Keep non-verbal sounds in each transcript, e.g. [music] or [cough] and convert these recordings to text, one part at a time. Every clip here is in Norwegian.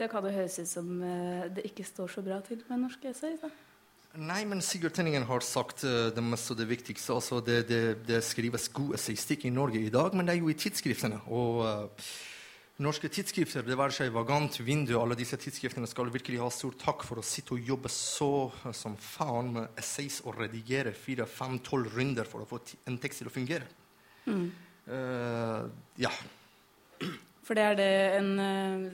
Det kan jo høres ut som eh, det ikke står så bra til med norske essay. Da. Nei, men Sigurd Tenningen har sagt uh, det meste og det viktigste. Altså, det, det, det skrives god essaystikk i Norge i dag, men det er jo i tidsskriftene. Og uh, norske tidsskrifter, det være seg Vagant, Vindu, alle disse tidsskriftene skal virkelig ha stor takk for å sitte og jobbe så uh, som faen med essays og redigere fire, fem, tolv runder for å få en tekst til å fungere. Mm. ja. For det er det en,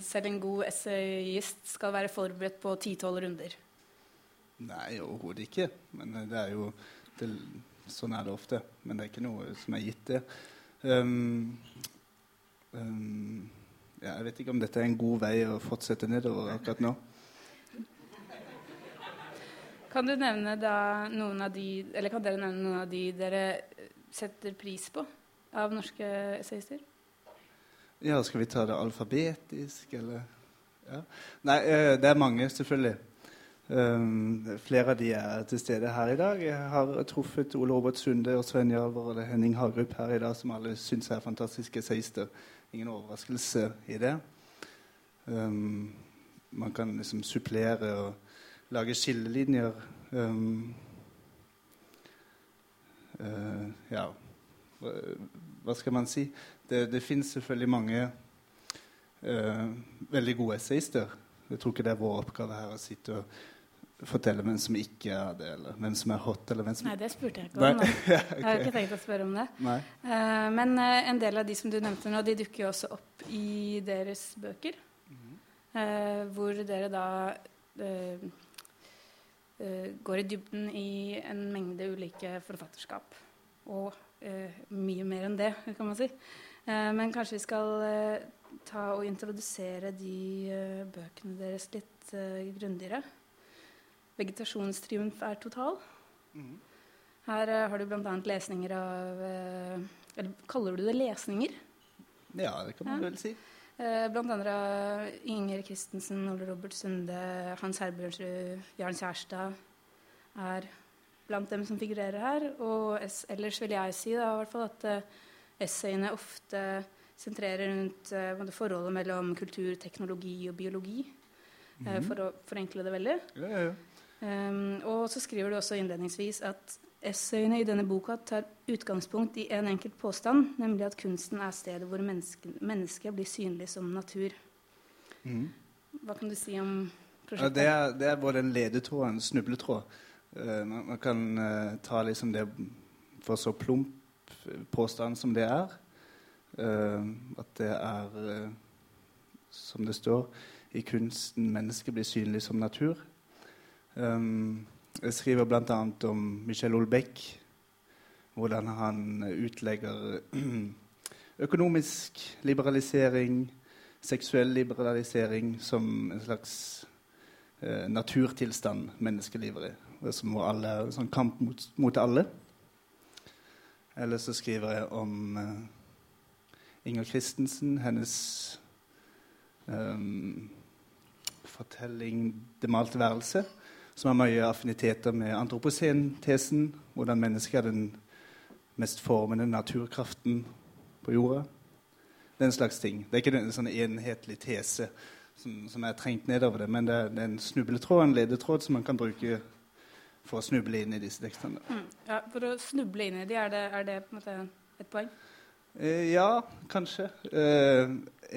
selv en god essayist skal være forberedt på ti-tolv runder. Nei, overhodet ikke. Men eh, det er jo det, Sånn er det ofte. Men det er ikke noe som er gitt, det. Um, um, ja, jeg vet ikke om dette er en god vei å fortsette nedover akkurat nå. Kan du nevne da noen av de Eller kan dere nevne noen av de dere setter pris på av norske essayister? Ja, skal vi ta det alfabetisk, eller ja. Nei, eh, det er mange, selvfølgelig. Um, flere av de er til stede her i dag. Jeg har truffet Ole Robert Sunde og Sven Jarver og Henning Hagerup her i dag, som alle syns er fantastiske seister. Ingen overraskelse i det. Um, man kan liksom supplere og lage skillelinjer. Ja hva, skal man si? Det, det fins selvfølgelig mange uh, veldig gode essayister. Jeg tror ikke det er vår oppgave her å sitte og fortelle hvem som ikke er det, eller hvem som er hot, eller hvem som Nei, det spurte jeg ikke om. [laughs] ja, okay. Jeg har ikke tenkt å spørre om det. Uh, men uh, en del av de som du nevnte nå, de dukker jo også opp i deres bøker. Mm -hmm. uh, hvor dere da går i dybden i en mengde ulike forfatterskap. Og mye mer enn det, kan man si. Men kanskje vi skal ta og introdusere de bøkene deres litt grundigere vegetasjonstriumf er total. Mm. Her har du bl.a. lesninger av Eller kaller du det lesninger? Ja, det kan man ja. vel si. Blant andre av Inger Christensen, Ole Robert Sunde, Hans Herbjørnsrud, Jarn Kjærstad er blant dem som figurerer her. Og ellers vil jeg si da, at essayene ofte sentrerer rundt uh, forholdet mellom kultur, teknologi og biologi. Mm -hmm. For å forenkle det veldig. Ja, ja, ja. Um, og så skriver du også innledningsvis at essayene i denne boka tar utgangspunkt i en enkelt påstand, nemlig at kunsten er stedet hvor mennesket, blir synlig som natur. Mm. Hva kan du si om prosjektet? Ja, det, er, det, er, både en ledetråd og en snubletråd. Uh, man, man, kan uh, ta liksom det for så plump påstand som det er. Uh, at det er, som det står, i kunsten mennesket blir synlig som natur. Jeg skriver bl.a. om Michel Olbeck, hvordan han utlegger [clears throat] økonomisk liberalisering, seksuell liberalisering, som en slags naturtilstand menneskelivet i. Som alle, sånn kamp mot, mot, alle. Eller så skriver jeg om uh, Inger Christensen, hennes um, fortelling 'Det malte værelse' som har mye affiniteter med antropocen-tesen, hvordan mennesket er den mest formende naturkraften på jorda. Den slags ting. Det er ikke en sånn enhetlig tese som, som er trengt nedover det, men det er, det er en snubletråd, en ledetråd, som man kan bruke for å snuble inn i disse tekstene. Mm. Ja, For å snuble inn i de, er det, er det på en måte et poeng? Eh, ja, kanskje. Eh,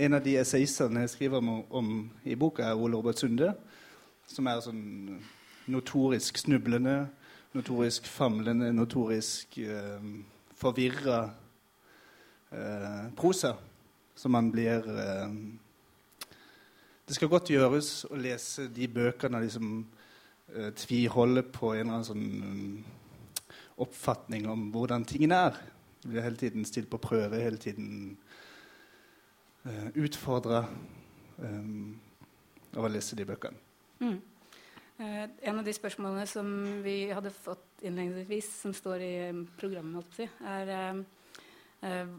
en av de essayistene jeg skriver om, om, i boka, er Ole Robert Sunde, som er sånn notorisk snublende, notorisk famlende, notorisk eh, forvirra eh, prosa som man blir eh, Det skal godt gjøres å lese de bøkene liksom tviholder på en eller annen sånn eh, oppfatning om hvordan tingene er. Du blir hele tiden stilt på prøve, hele tiden uh, utfordra um, av å lese de bøkene. Mm. Uh, en av de spørsmålene som vi hadde fått innledningsvis, som står i eh, programmet, si, er uh, eh,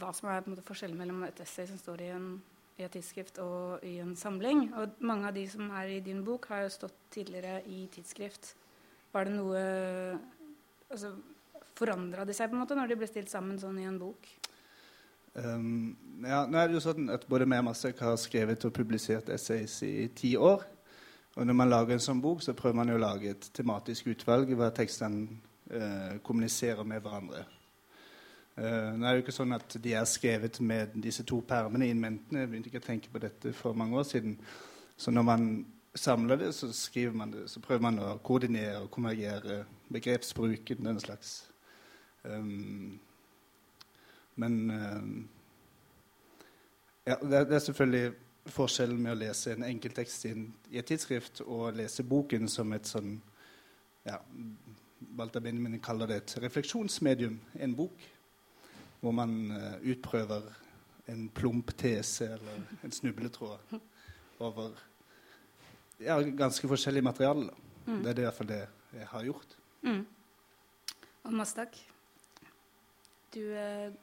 hva som er måte, forskjellen mellom et essay som står i, en, i, et tidsskrift, og i en samling. Og mange av de som er i din bok, har jo stått tidligere i tidsskrift. Var det noe altså, Forandra de seg på en måte når de ble stilt sammen sånn i en bok? Um, ja, nå er det jo sånn at Både meg og Masek har skrevet og publisert essays i ti år. Og når man lager en sånn bok, så prøver man jo å lage et tematisk utvalg hvor tekstene uh, kommuniserer med hverandre. Uh, nå er det jo ikke sånn at de er skrevet med disse to permene in mente. Jeg begynte ikke å tenke på dette for mange år siden. Så når man samler det, så skriver man det, så prøver man å koordinere og konvergere begrepsbruken, den slags. Um, men um, ja, det, det, er selvfølgelig forskjellen med å lese en enkelttekst i, i et tidsskrift og lese boken som et sånn ja, Walter Benjamin kaller det et refleksjonsmedium, en bok, hvor man eh, utprøver en plump tese eller en snubletråd over ja, ganske forskjellig materiale. Mm. Det er det i hvert fall det jeg har gjort. Mm. Og Mastak, du eh,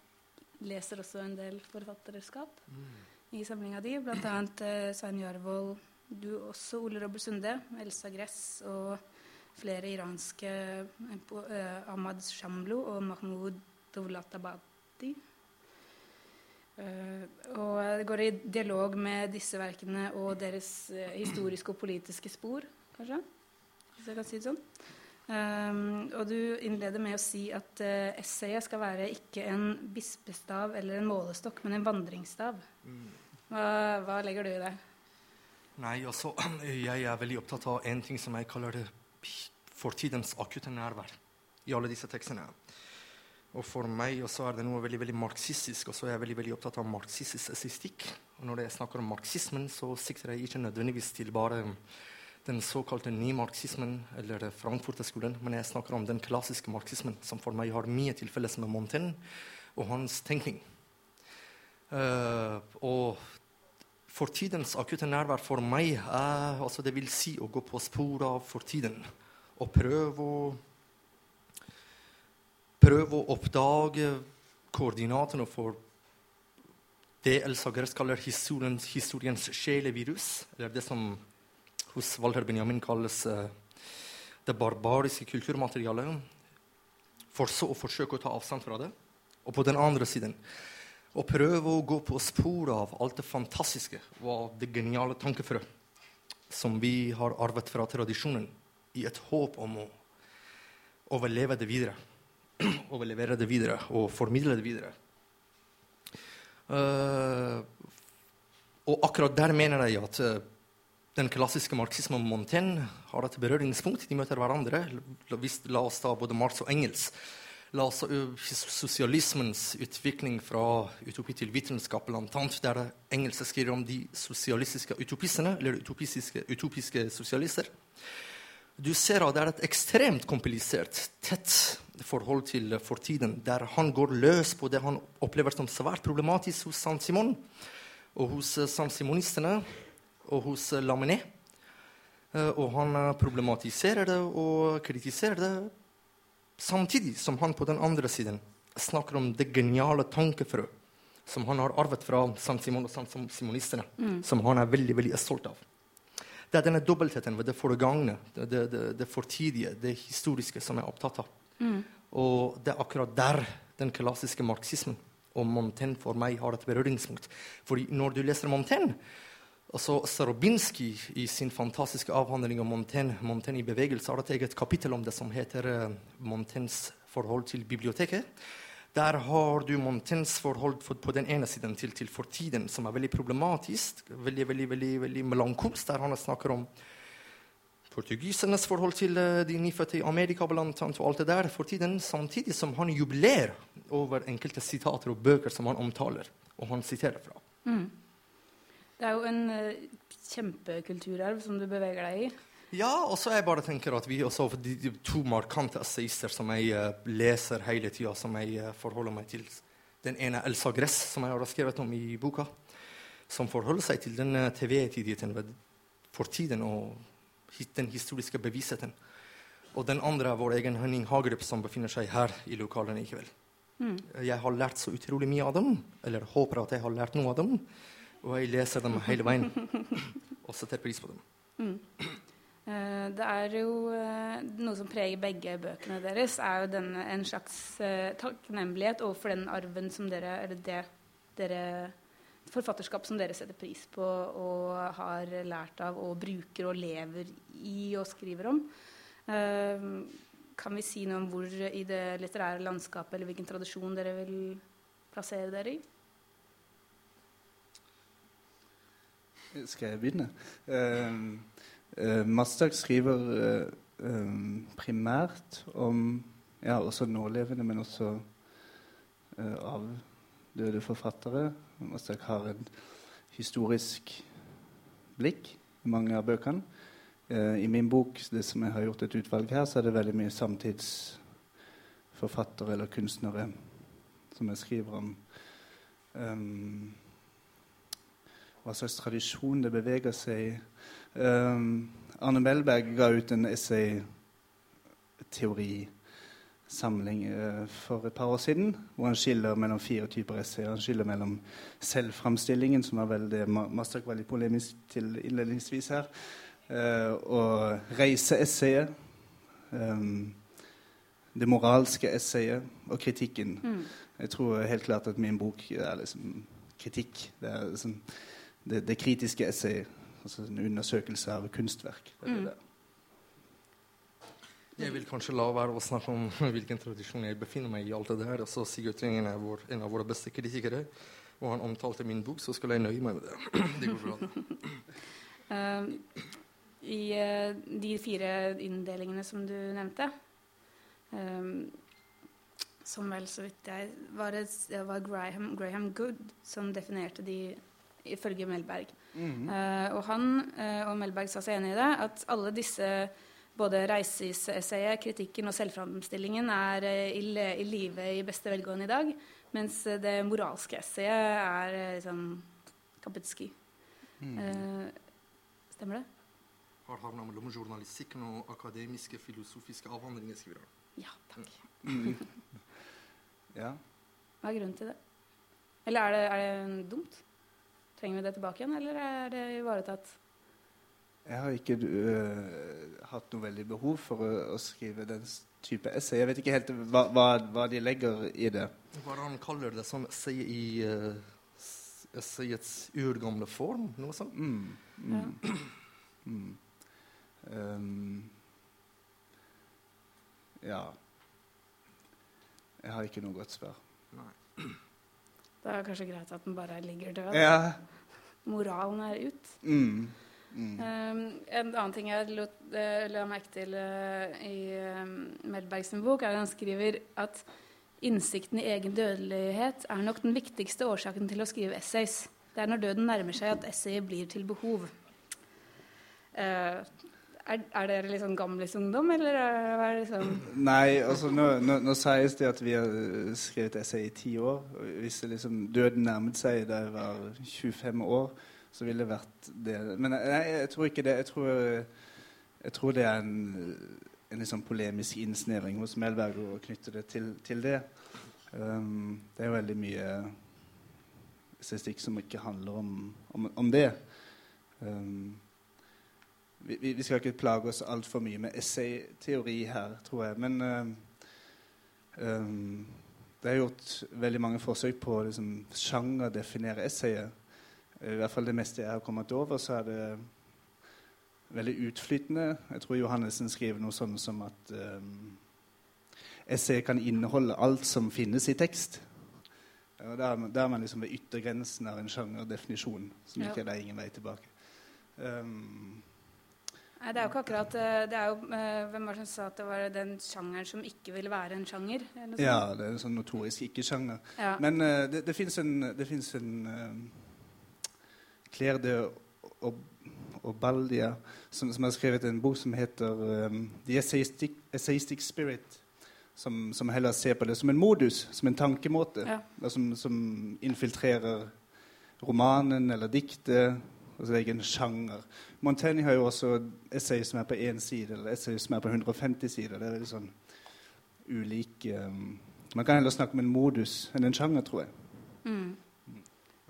leser også en del forfatterskap mm. i samlinga di, bl.a. Eh, Svein Jarvold, du også Ole Robert Sunde, Elsa Gress og flere iranske eh, eh Ahmad Shamlo og Mahmoud Dovlatabad. 1990. Eh, og det går i dialog med disse verkene og deres eh, historiske og politiske spor, kanskje? Hvis jeg kan si det sånn. Um, og du innleder med å si at uh, essayet skal være ikke en bispestav eller en målestokk, men en vandringsstav. Mm. Hva, hva legger du i det? Nei, altså, [clears throat] Jeg er veldig opptatt av en ting som jeg kaller det fortidens akutte nærvær i alle disse tekstene. Og for meg også er det noe veldig veldig marxistisk, og så er jeg veldig veldig opptatt av marxistisk assistikk. Og når jeg snakker om marxismen, så sikter jeg ikke nødvendigvis til bare den såkalte nymarxismen, eller Frankfurterskolen, men jeg snakker om den klassiske marxismen, som for meg har mye til felles med Montaigne og hans tenkning. Uh, og fortidens akutte nærvær for meg er altså det vil si å gå på sporet av fortiden og prøve å prøve å oppdage koordinatene for det Elsa Gress kaller historiens, historiens sjelevirus, eller det som hos Walter Benjamin kalles uh, det barbariske kulturmaterialet, for så å forsøke å ta avstand fra det. Og på den andre siden å prøve å gå på sporet av alt det fantastiske og av det geniale tankefrø som vi har arvet fra tradisjonen, i et håp om å overleve det videre. Overlevere det videre og formidle det videre. Uh, og akkurat der mener jeg at uh, den klassiske marxismen og Montaigne har et berøringspunkt. De møter hverandre. La oss ta både Marx og Engels. La oss ta sosialismens utvikling fra utopi til vitenskap, bl.a. der Engels skriver om de sosialistiske utopistene, eller utopiske, utopiske sosialister. Du ser at det er et ekstremt komplisert, tett forhold til fortiden, der han går løs på det han opplever som svært problematisk hos San Simon og hos San Simonistene og hos Laminé. Eh, og han eh, problematiserer det og kritiserer det, samtidig som han på den andre siden snakker om det geniale tankefrø som han har arvet fra San Simon og San Simonistene, mm. som han er veldig veldig stolt av. Det er denne dobbeltheten ved det foregangne, det, det, det, det, fortidige, det historiske, som jeg er opptatt av. Mm. Og det er akkurat der den klassiske marxismen og Montaigne for meg har et berøringspunkt. Fordi når du leser Montaigne, Altså, Sarobinski i sin fantastiske avhandling om Montaigne, Montaigne i bevegelse har et eget kapittel om det som heter uh, Montaignes forhold til biblioteket. Der har du Montaignes forhold for, på den ene siden til, til, fortiden, som er veldig problematisk, veldig, veldig, veldig, veldig melankolsk, der han snakker om portugisernes forhold til uh, de nyfødte i Amerika blant annet, og alt det der fortiden, samtidig som han jubilerer over enkelte sitater og bøker som han omtaler, og han siterer fra. Mm. Det er jo en uh, kjempekulturarv som du beveger deg i. Ja, og så jeg bare tenker at vi også de, de to markante essayister som jeg uh, leser hele tida, som jeg uh, forholder meg til. Den ene Elsa Gress, som jeg har skrevet om i boka. Som forholder seg til den TV-tidigheten for tiden. og den historiske bevisstheten. Og den andre er vår egen Henning Hagerup, som befinner seg her i lokalene i kveld. Mm. Jeg har lært så utrolig mye av dem, eller håper at jeg har lært noe av dem. Og jeg leser dem hele veien [laughs] og setter pris på dem. Mm. Uh, det er jo uh, Noe som preger begge bøkene deres, er jo denne, en slags uh, takknemlighet overfor den arven som dere Eller det dere Forfatterskap som dere setter pris på og har lært av og bruker og lever i og skriver om. Eh, kan vi si noe om hvor i det litterære landskapet eller hvilken tradisjon dere vil plassere dere i? Skal jeg begynne? Uh, uh, skriver uh, um, primært om ja, også nålevende, men også avdøde forfattere. Mastak har et historisk blikk i mange av bøkene. I min bok, det som jeg har gjort et utvalg her, så er det veldig mye samtidsforfattere eller kunstnere som jeg skriver om. Um, hva slags tradisjon det beveger seg i. Um, Arne Melberg ga ut en essayteorisamling uh, for et par år siden, hvor han skiller mellom fire typer essay. Han skiller mellom selvframstillingen, som var vel det Mastak var litt polemisk til innledningsvis her, uh, og reiseessayet. Um, det moralske essayet og kritikken. Mm. Jeg tror helt klart at min bok er liksom kritikk. Det er liksom det, det kritiske essayet. Altså en undersøkelse av kunstverk. Det er det. Jeg vil kanskje la være å snakke om [laughs] hvilken tradisjon jeg befinner meg i. alt det der. Altså, Sigurd Tringen er vår, en av våre beste kritikere, og han omtalte min bok, så skal jeg nøye meg med det. [clears throat] det går bra. uh, [laughs] I uh, de fire inndelingene som du nevnte, um, som vel så vidt jeg var, det var Graham, Graham Good som definerte de ifølge Melberg. Mm -hmm. uh, og han uh, og Melberg sa seg enig i det, at alle disse både reiseessayet, kritikken og selvframstillingen er uh, i, i live i beste velgående i dag, mens det moralske essayet er liksom Kapitski. Mm. stemmer det? Har havna mellom journalistikken og akademiske, filosofiske avhandlinger, skriver han. Ja, takk. Mm. [laughs] ja. Hva er grunnen til det? Eller er det, er det dumt? Trenger vi det tilbake igjen, eller er det ivaretatt? Jeg har ikke uh, hatt noe veldig behov for å, å, skrive den type essay. Jeg vet ikke helt hva, hva, hva de legger i det. Hva han kaller det som essay i uh, essayets urgamle form? Noe sånt? Mm, mm, ja. [clears throat] mm. Um, ja Jeg har ikke noe godt svar. Nei. Det er kanskje greit at den bare ligger død. Ja. Moralen er ut. Mm. Mm. Um, en annen ting jeg lot, uh, la merke til uh, i uh, Melbergs bok, er at han skriver at innsikten i egen dødelighet er nok den viktigste årsaken til å skrive essays. Det er når døden nærmer seg at essayet blir til behov. Uh, er, er dere sånn gamlisungdom, eller er det liksom Nei, altså nå, nå, nå, sies det at vi har skrevet essay i ti år. Hvis liksom døden nærmet seg da jeg var 25 år, så ville det vært det. Men jeg, jeg tror ikke det. Jeg tror, jeg tror det er en, en liksom polemisk innsnevring hos Melberg å knytte det til, til det. Um, det er jo veldig mye estetikk som ikke handler om, om, om det. Um, vi, vi, skal ikke plage oss altfor mye med essayteori her, tror jeg. Men uh, um, det er gjort veldig mange forsøk på å liksom, sjangerdefinere essayet. I hvert fall det meste jeg har kommet over, så er det veldig utflytende. Jeg tror Johannessen skriver noe sånn som at um, essayet kan inneholde alt som finnes i tekst. Og der er man liksom ved yttergrensen av en sjangerdefinisjon som ja. ikke er det ingen vei tilbake. Um, Nei, det er jo ikke akkurat eh, det er jo, eh, Hvem var det som sa at det var den sjangeren som ikke ville være en sjanger? Ja, det er en sånn notorisk ikke-sjanger. Ja. Men uh, det, det fins en, det Claire de Obaldia som, som, har skrevet en bok som heter um, The Essayistic, Essayistic Spirit. Som, som, heller ser på det som en modus, som en tankemåte. Ja. Som, som infiltrerer romanen eller diktet Altså egen sjanger. Montaigne har jo også essay som er på én side, eller essay som er på 150 sider. Det er veldig sånn ulike um, Man kan heller snakke om en modus enn en sjanger, tror jeg. Mm.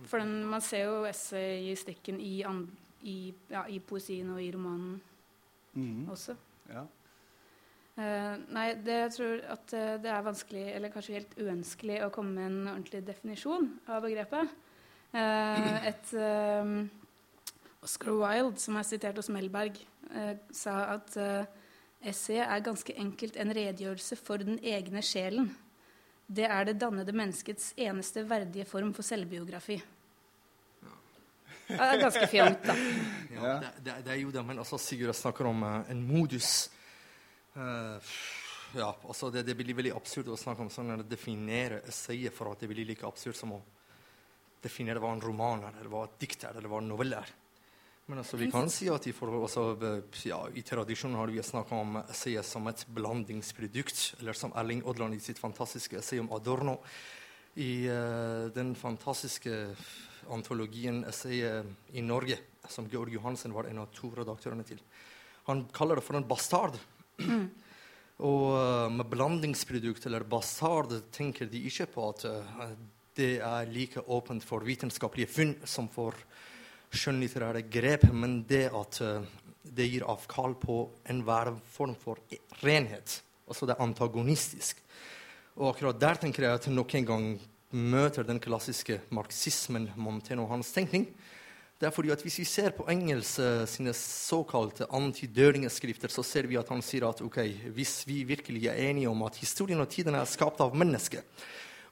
For den, man ser jo essay-stikken i, i, ja, i, poesien og i romanen mm. også. Ja. Uh, nei, det, jeg tror at uh, det er vanskelig, eller kanskje helt uønskelig, å komme med en ordentlig definisjon av begrepet. Uh, et Oscar Wilde, som er sitert hos Melberg, sa at essay er ganske enkelt en redegjørelse for den egne sjelen. Det er det dannede menneskets eneste verdige form for selvbiografi. Det er ganske fjongt, da. Ja, det, det, er jo det, men altså, Sigurd snakker om uh, en modus. Uh, ja, altså det, det, blir veldig absurd å snakke om sånn å definere essayet for at det blir like absurd som å definere hva en roman er, eller hva et dikt er, eller hva en novelle er. Men altså, vi kan si at i, forhold, altså, ja, i tradisjonen har vi snakka om essayet som et blandingsprodukt, eller som Erling Odland i sitt fantastiske essay om Adorno. I uh, den fantastiske antologien essayet i Norge, som Georg Johansen var en av to redaktørene til. Han kaller det for en bastard. Mm. [clears throat] Og uh, med blandingsprodukt eller bastard tenker de ikke på at uh, det er like åpent for vitenskapelige funn som for skjønnlitterære grep, men det at uh, det gir avkall på enhver form for renhet. Altså det er antagonistisk. Og akkurat der tenker jeg at nok en gang møter den klassiske marxismen Montaigne og hans tenkning. Det er fordi at Hvis vi ser på Engels sine såkalte antidødingeskrifter, så ser vi at han sier at okay, hvis vi virkelig er enige om at historien og tiden er skapt av mennesket,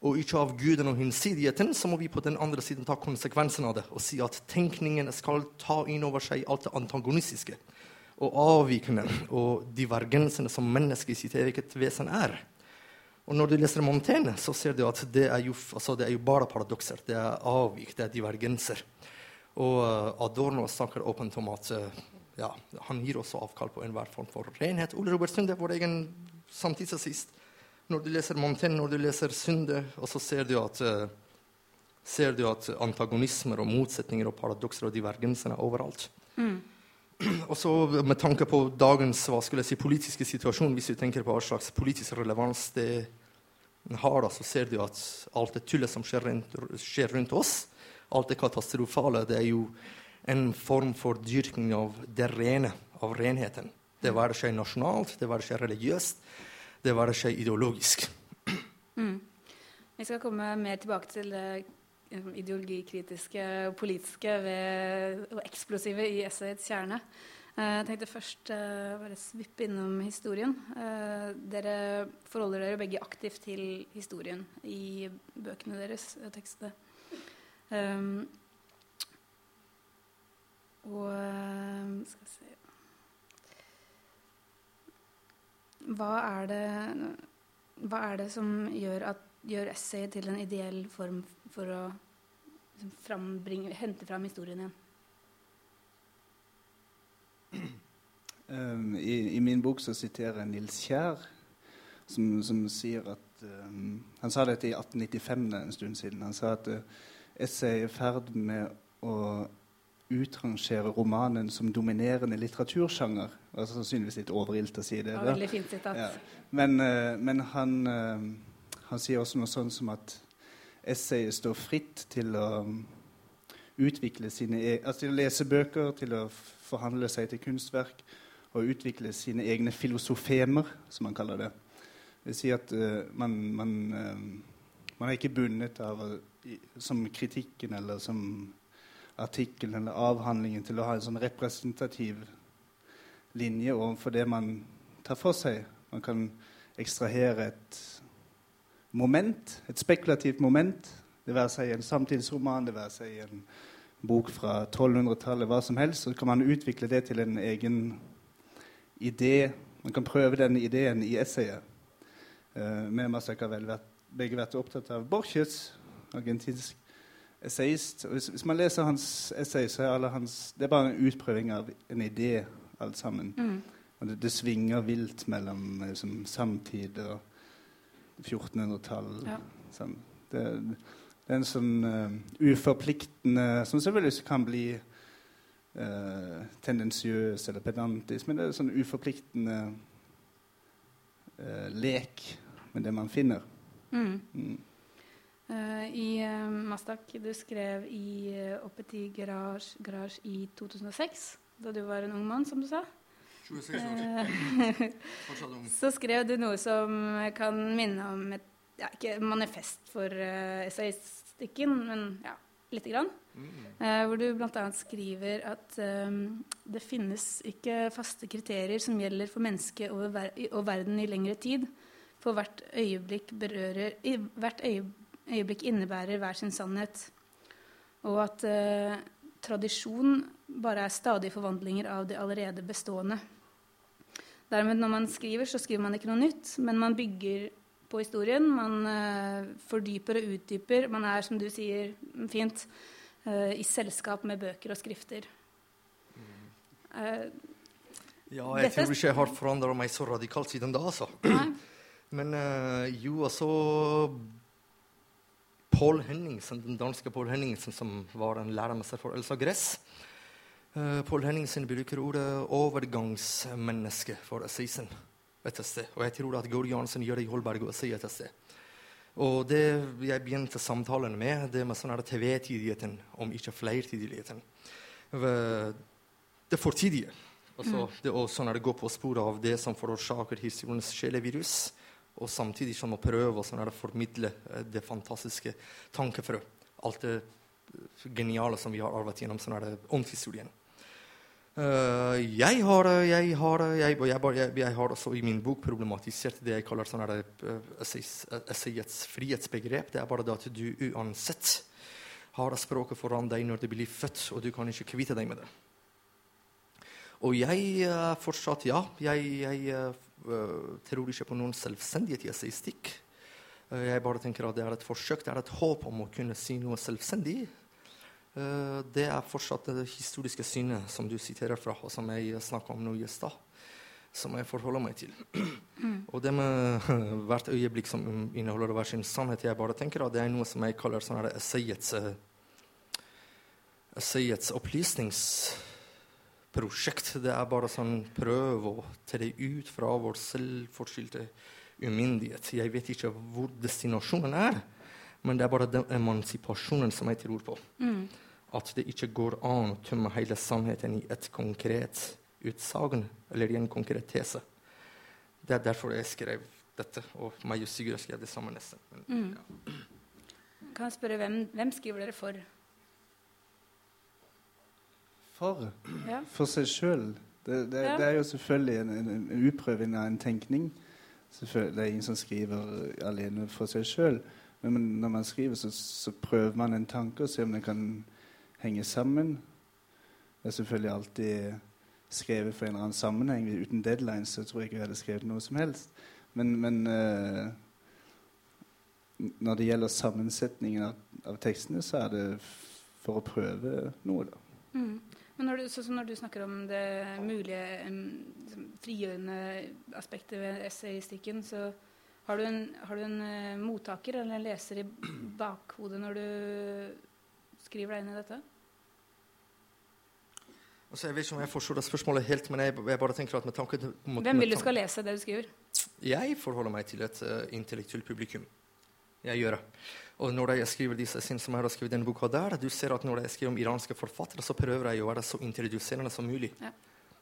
og ikke av guden og hinsidigheten, så må vi på den andre siden ta konsekvensen av det og si at tenkningen skal ta inn over seg alt det antagonistiske og avvikende og divergensene som mennesket i sitt eget vesen er. Og når du leser Montaigne, så ser du at det er jo, altså det er jo bare paradokser. Det er avvik, det er divergenser. Og uh, Adorno snakker åpent om at uh, ja, han gir også avkall på enhver form for renhet. Ole Robert Sunde, vår egen samtidsassist. Når du leser Montaigne, når du leser Sunde, og så ser du at uh, ser du at antagonismer og motsetninger og paradokser og divergenser er overalt. Mm. [clears throat] Og så med tanke på dagens hva skulle jeg si, politiske situasjon, hvis du tenker på hva slags politisk relevans det har, da, så ser du at alt det tullet som skjer rundt, skjer rundt, oss, alt det katastrofale, det er jo en form for dyrking av det rene, av renheten. Det være seg nasjonalt, det være seg religiøst, det være seg ideologisk. Mm. Vi skal komme mer tilbake til det ideologikritiske og politiske ved, og eksplosive i essayets kjerne. Eh, jeg tenkte først uh, bare svippe innom historien. Uh, dere forholder dere begge aktivt til historien i bøkene deres, tekstene. Um, og skal vi se Hva er det, hva er det som gjør, at, gjør essayet til en ideell form for å liksom, hente fram historien igjen? [clears throat] Um, i, i, min bok så siterer jeg Nils Kjær, som, som sier at um, Han sa dette i 1895, en stund siden. Han sa at uh, essay er i ferd med å utrangere romanen som dominerende litteratursjanger. Det er sannsynligvis litt overilt å si det. det veldig fint sitat. Ja. Men, uh, men han, uh, han, sier også noe sånn som at essayet står fritt til å um, utvikle sine e altså til å lese bøker, til å forhandle seg til kunstverk og utvikle sine egne filosofemer, som man kaller det. Det vil si at uh, man, man, uh, man, er ikke bundet av som kritikken eller som artikkelen eller avhandlingen til å ha en sånn representativ linje overfor det man tar for seg. Man kan ekstrahere et moment, et spekulativt moment. Det være seg i en samtidsroman, det være seg i en bok fra 1200-tallet, hva som helst. Så kan man utvikle det til en egen idé. Man kan prøve denne ideen i essayet. Uh, med har vært, begge vært opptatt av Borches, argentinsk essayist. Hvis, hvis, man leser hans essay, så er hans, det er bare en utprøving av en idé, alt sammen. Mm. Det, det, svinger vilt mellom liksom, samtid og 1400-tall. Ja. Sånn. Det, en sånn uh, uforpliktende Som selvfølgelig kan bli uh, tendensiøs eller pedantisk, men det er en sånn uforpliktende uh, lek med det man finner. Mm. Mm. I Mastak, du skrev i uh, Oppeti Garage, Garage i 2006, da du var en ung mann, som du sa. 26 år. [laughs] Så skrev du noe som kan minne om et ja, ikke manifest for uh, essayistikken, men ja, lite grann. Mm. Eh, hvor du bl.a. skriver at eh, det finnes ikke faste kriterier som gjelder for mennesket og, ver og verden i lengre tid. For hvert øyeblikk, berører, i, hvert øye øyeblikk innebærer hver sin sannhet. Og at eh, tradisjon bare er stadige forvandlinger av det allerede bestående. Dermed når man skriver, så skriver man ikke noe nytt, men man bygger på historien. Man eh, fordyper og utdyper. Man er, som du sier fint, eh, i selskap med bøker og skrifter. Eh, Ja, jeg tror ikke jeg har forandra meg så radikalt siden da, altså. [clears throat] Men jo, altså Paul Henningsen, den danske Paul Henningsen, som var en læremester for Elsa Gress. Uh, Paul Henningsen bruker ordet 'overgangsmenneske' for essaysen et sted. Og jeg tror at Gord Jansen gjør det i Holberg også et sted. Og det jeg begynte samtalen med, det med sånn her tvetydigheten, om ikke flertidigheten. Det fortidige. Altså, det å sånn gå på sporet av det som forårsaker historiens sjelevirus og samtidig som å prøve å sånn formidle eh, det fantastiske tankefrø. Alt det eh, geniale som vi har arvet gjennom sånn åndshistorien. Eh, jeg har, jeg, har, eh, jeg, jeg, jeg, har også i min bok problematisert det jeg kaller sånn essayets frihetsbegrep. Det er bare det at du uansett har språket foran deg når du blir født, og du kan ikke kvitte deg med det. Og jeg uh, fortsatt, ja. Jeg, jeg øh, tror ikke på noen selvstendighet i essaystikk. Uh, jeg bare tenker at det er et forsøk, det er et håp om å kunne si noe selvstendig. Eh, det er fortsatt det historiske synet som du siterer fra, og som jeg snakka om nå i stad. Som jeg forholder meg til. Og det med [laughs] hvert øyeblikk som inneholder hver sin sannhet, jeg bare tenker at det er noe som jeg kaller sånn essayets, eh, essayets opplysningsprosjekt. Det er bare sånn prøv å tre ut fra vår selvforskyldte umyndighet. Jeg vet ikke hvor destinasjonen er, men det er bare den emansipasjonen som jeg tror på. Mm. At det ikke går an å tømme hele sannheten i et konkret utsagn eller i en konkret tese. Det er derfor jeg skrev dette, og meg og Sigurd skrev det samme nesten. Men, Mm. ja. Kan jeg spørre hvem, hvem skriver dere for? For, Ja. for seg sjøl. Det, det, Ja. det er jo selvfølgelig en, en, en utprøving av en tenkning. Det er ingen som skriver alene for seg sjøl. Men når man skriver, så, så prøver man en tanke og ser om den kan henge sammen. Det er selvfølgelig alltid skrevet for en eller annen sammenheng. Uten deadlines så tror jeg ikke jeg hadde skrevet noe som helst. Men, men uh, når det gjelder sammensetningen av, av tekstene, så er det for å prøve noe, da. Mm. Men når du, så, så når du snakker om det mulige liksom, frigjørende aspektet ved essayistikken, så har du en, har du en uh, mottaker eller en leser i bakhodet når du skriver deg inn i dette? Altså, jeg vet ikke om jeg forstår det spørsmålet helt, men jeg, jeg bare tenker at med tanke til- Hvem vil du skal lese det du skriver? Jeg forholder meg til et uh, intellektuelt publikum. Jeg gjør det. Og når jeg skriver disse sin som jeg har skrevet denne boka der, du ser at når jeg skriver om iranske forfattere, så prøver jeg å være så introduserende som mulig. Ja.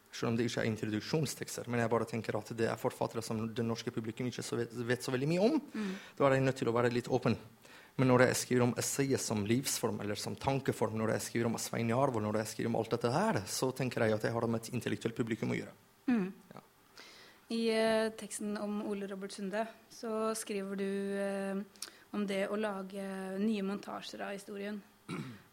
Selv om det ikke er introduksjonstekster. Men jeg bare tenker at det er forfattere som det norske publikum ikke så vet, vet så veldig mye om. Mm. Da er jeg nødt til å være litt åpen. Men når jeg skriver om essayet som livsform eller som tankeform, når jeg skriver om Svein Jarvold, når jeg skriver om alt dette her, så tenker jeg at jeg har det med et intellektuelt publikum å gjøre. Mm. Ja. I eh, teksten om Ole Robert Sunde så skriver du eh, om det å lage nye montasjer av historien.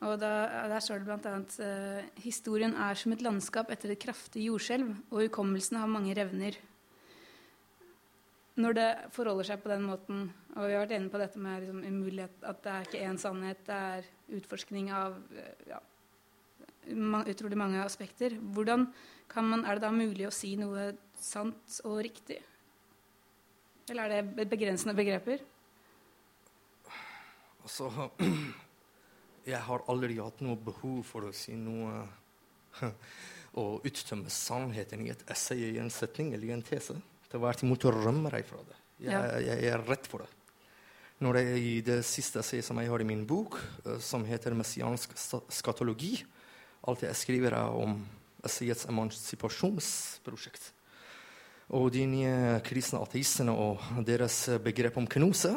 Og da, Der står det bl.a.: uh, Historien er som et landskap etter et kraftig jordskjelv, og hukommelsen har mange revner. Når det forholder seg på den måten, og vi har vært enige på dette med liksom, umulighet, at det er ikke én sannhet, det er utforskning av eh, ja, utrolig mange aspekter. Hvordan man, er det da mulig å si noe sant og riktig? Eller er det begrensende begreper? Altså [clears throat] Jeg har aldri hatt noe behov for å si noe [laughs] og uttømme sannheten i et essay, i en setning eller i en tese. Tvert imot rømmer rømme deg fra det. Jeg, Ja. jeg, jeg er redd for det. Når jeg i det siste essayet som jeg har i min bok, eh, som heter 'Messiansk skatologi' Alt jeg skriver, er om essayets emansipasjonsprosjekt. Og de nye kristne ateistene og deres begrep om knose,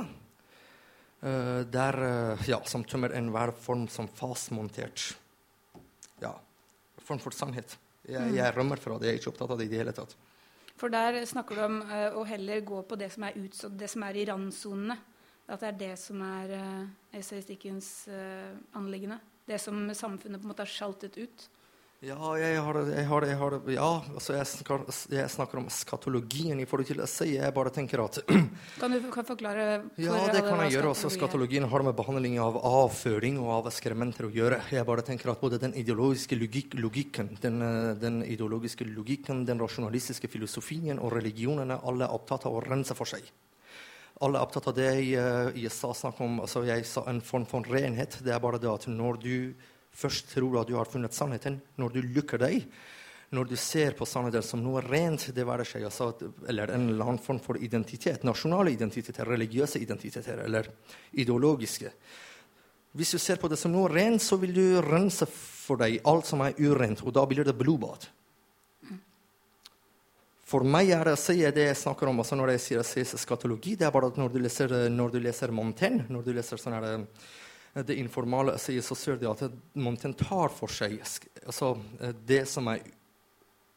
der, uh, ja, som tømmer enhver form som fastmontert ja, form for sannhet. Jeg, Mm. jeg rømmer fra det. Jeg er ikke opptatt av det i det hele tatt. For der snakker du om eh, å heller gå på det som er utsatt, det som er i randsonene. At det er det som er uh, essayistikkens uh, anliggende. Det som samfunnet på en måte har sjaltet ut. Ja, jeg har, jeg har, jeg har ja, altså jeg, snakker, jeg snakker om skatologien i forhold til essay. Jeg bare tenker at [clears throat] Kan du kan forklare for Ja, det kan jeg gjøre. Også skatologien har med behandling av avføring og av ekskrementer å gjøre. Jeg bare tenker at både den ideologiske logik, logikken, den, eh, den ideologiske logikken, den rasjonalistiske filosofien og religionene, alle er opptatt av å rense for seg. Alle er opptatt av det jeg, eh, jeg sa snakk om. Altså jeg sa en form for renhet. Det er bare det at når du først tror du at du har funnet sannheten, når du lukker deg, når du ser på sannheten som noe rent, det være seg altså, eller en eller annen form for identitet, nasjonale identiteter, religiøse identiteter eller ideologiske Hvis du ser på det som noe rent, så vil du rense for deg alt som er urent, og da blir det blodbad. For meg er det å si det jeg snakker om altså når jeg sier skatologi, det er bare at når du leser, når du leser Montaigne, når du leser sånn her, det informale sier, så ser de at Montaigne tar for seg altså, eh, det som er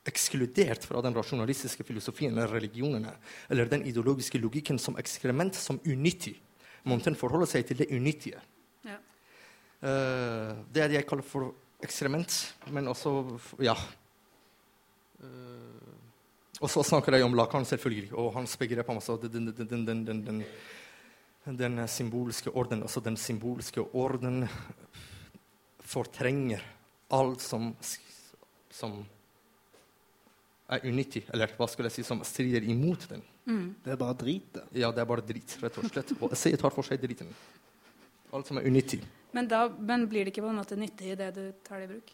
ekskludert fra den rasjonalistiske filosofien eller religionene, eller den ideologiske logikken som ekskrement, som unyttig. Montaigne forholder seg til det unyttige. Ja. Eh, det er det jeg kaller for ekskrement, men også Ja. Eh, og så snakker jeg om Lacan, selvfølgelig, og hans begrep om altså, den, den, den, den, den, symbolske orden. Altså den symbolske orden fortrenger alt som, som er unyttig, eller hva skulle jeg si, som strider imot den. Mm. Det er bare drit, det. Ja, det er bare drit, rett og slett. Og essayet tar for seg driten. Alt som er unyttig. Men, da, men blir det ikke på en måte nyttig i det du tar det i bruk?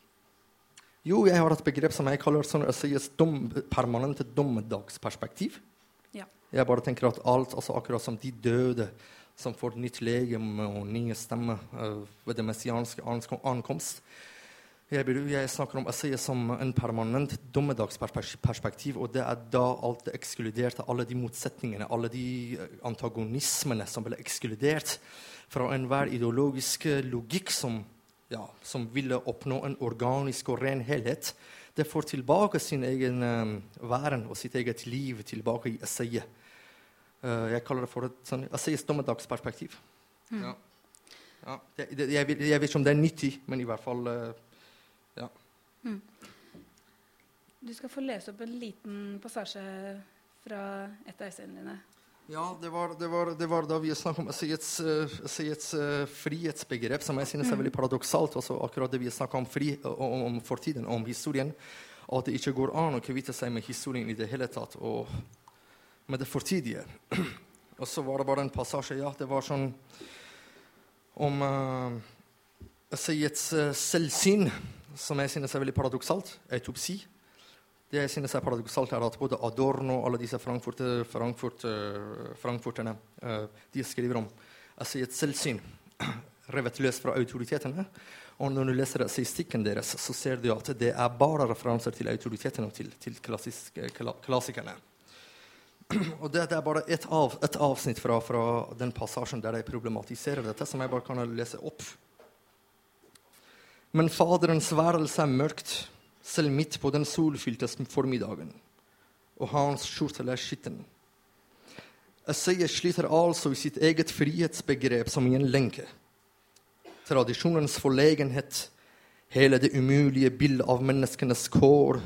Jo, jeg har et begrep som jeg kaller sånn, essayets dom, permanente dommedagsperspektiv. Ja. Jeg bare tenker at alt, altså akkurat som de døde som får nytt legeme og nye stemmer uh, ved det messianske ankomst jeg, jeg snakker om essayet som en permanent dommedagsperspektiv, og det er da alt det ekskluderte, alle de motsetningene, alle de eh, antagonismene som ble ekskludert fra enhver ideologisk eh, logikk som, ja, som ville oppnå en organisk og ren helhet. Det får tilbake sin egen eh, væren og sitt eget liv tilbake i essayet. Eh, jeg kaller det for et sånn, dommedagsperspektiv. Mm. Ja. Ja, jeg, jeg, vet- jeg vet ikke om det er nyttig, men i hvert fall eh, Du skal få lese opp en liten passasje fra et av essayene dine. Ja, det var, det var, det var da vi snakket om essayets, uh, essayets eh, frihetsbegrep, som jeg synes er veldig paradoksalt. Altså akkurat det vi snakket om, fri, om, om fortiden, om historien. At det ikke går an å kvitte seg med historien i det hele tatt, og med det fortidige. og så var det bare en passasje, ja, det var sånn om uh, Sayeds uh, selvsyn, som jeg synes er veldig paradoksalt. Etopsi. Det jeg synes er paradoksalt, er at både Adorno og alle disse Frankfurt, Frankfurt, eh, frankfurterne uh, de skriver om Sayeds selvsyn, [clears throat] revet løs fra autoritetene. Og når du leser statistikken deres, så ser du at det er bare referanser til autoritetene og til, til klassisk, kla, klassikerne. Og det, det er bare et, av, et avsnitt fra, fra den passasjen der jeg problematiserer dette, som jeg bare kan lese opp. Men Faderens værelse er mørkt, selv midt på den solfylte formiddagen, og hans skjortel er skitten. Essayet sliter altså i sitt eget frihetsbegrep som i en lenke. Tradisjonens forlegenhet, hele det umulige bildet av menneskenes kår,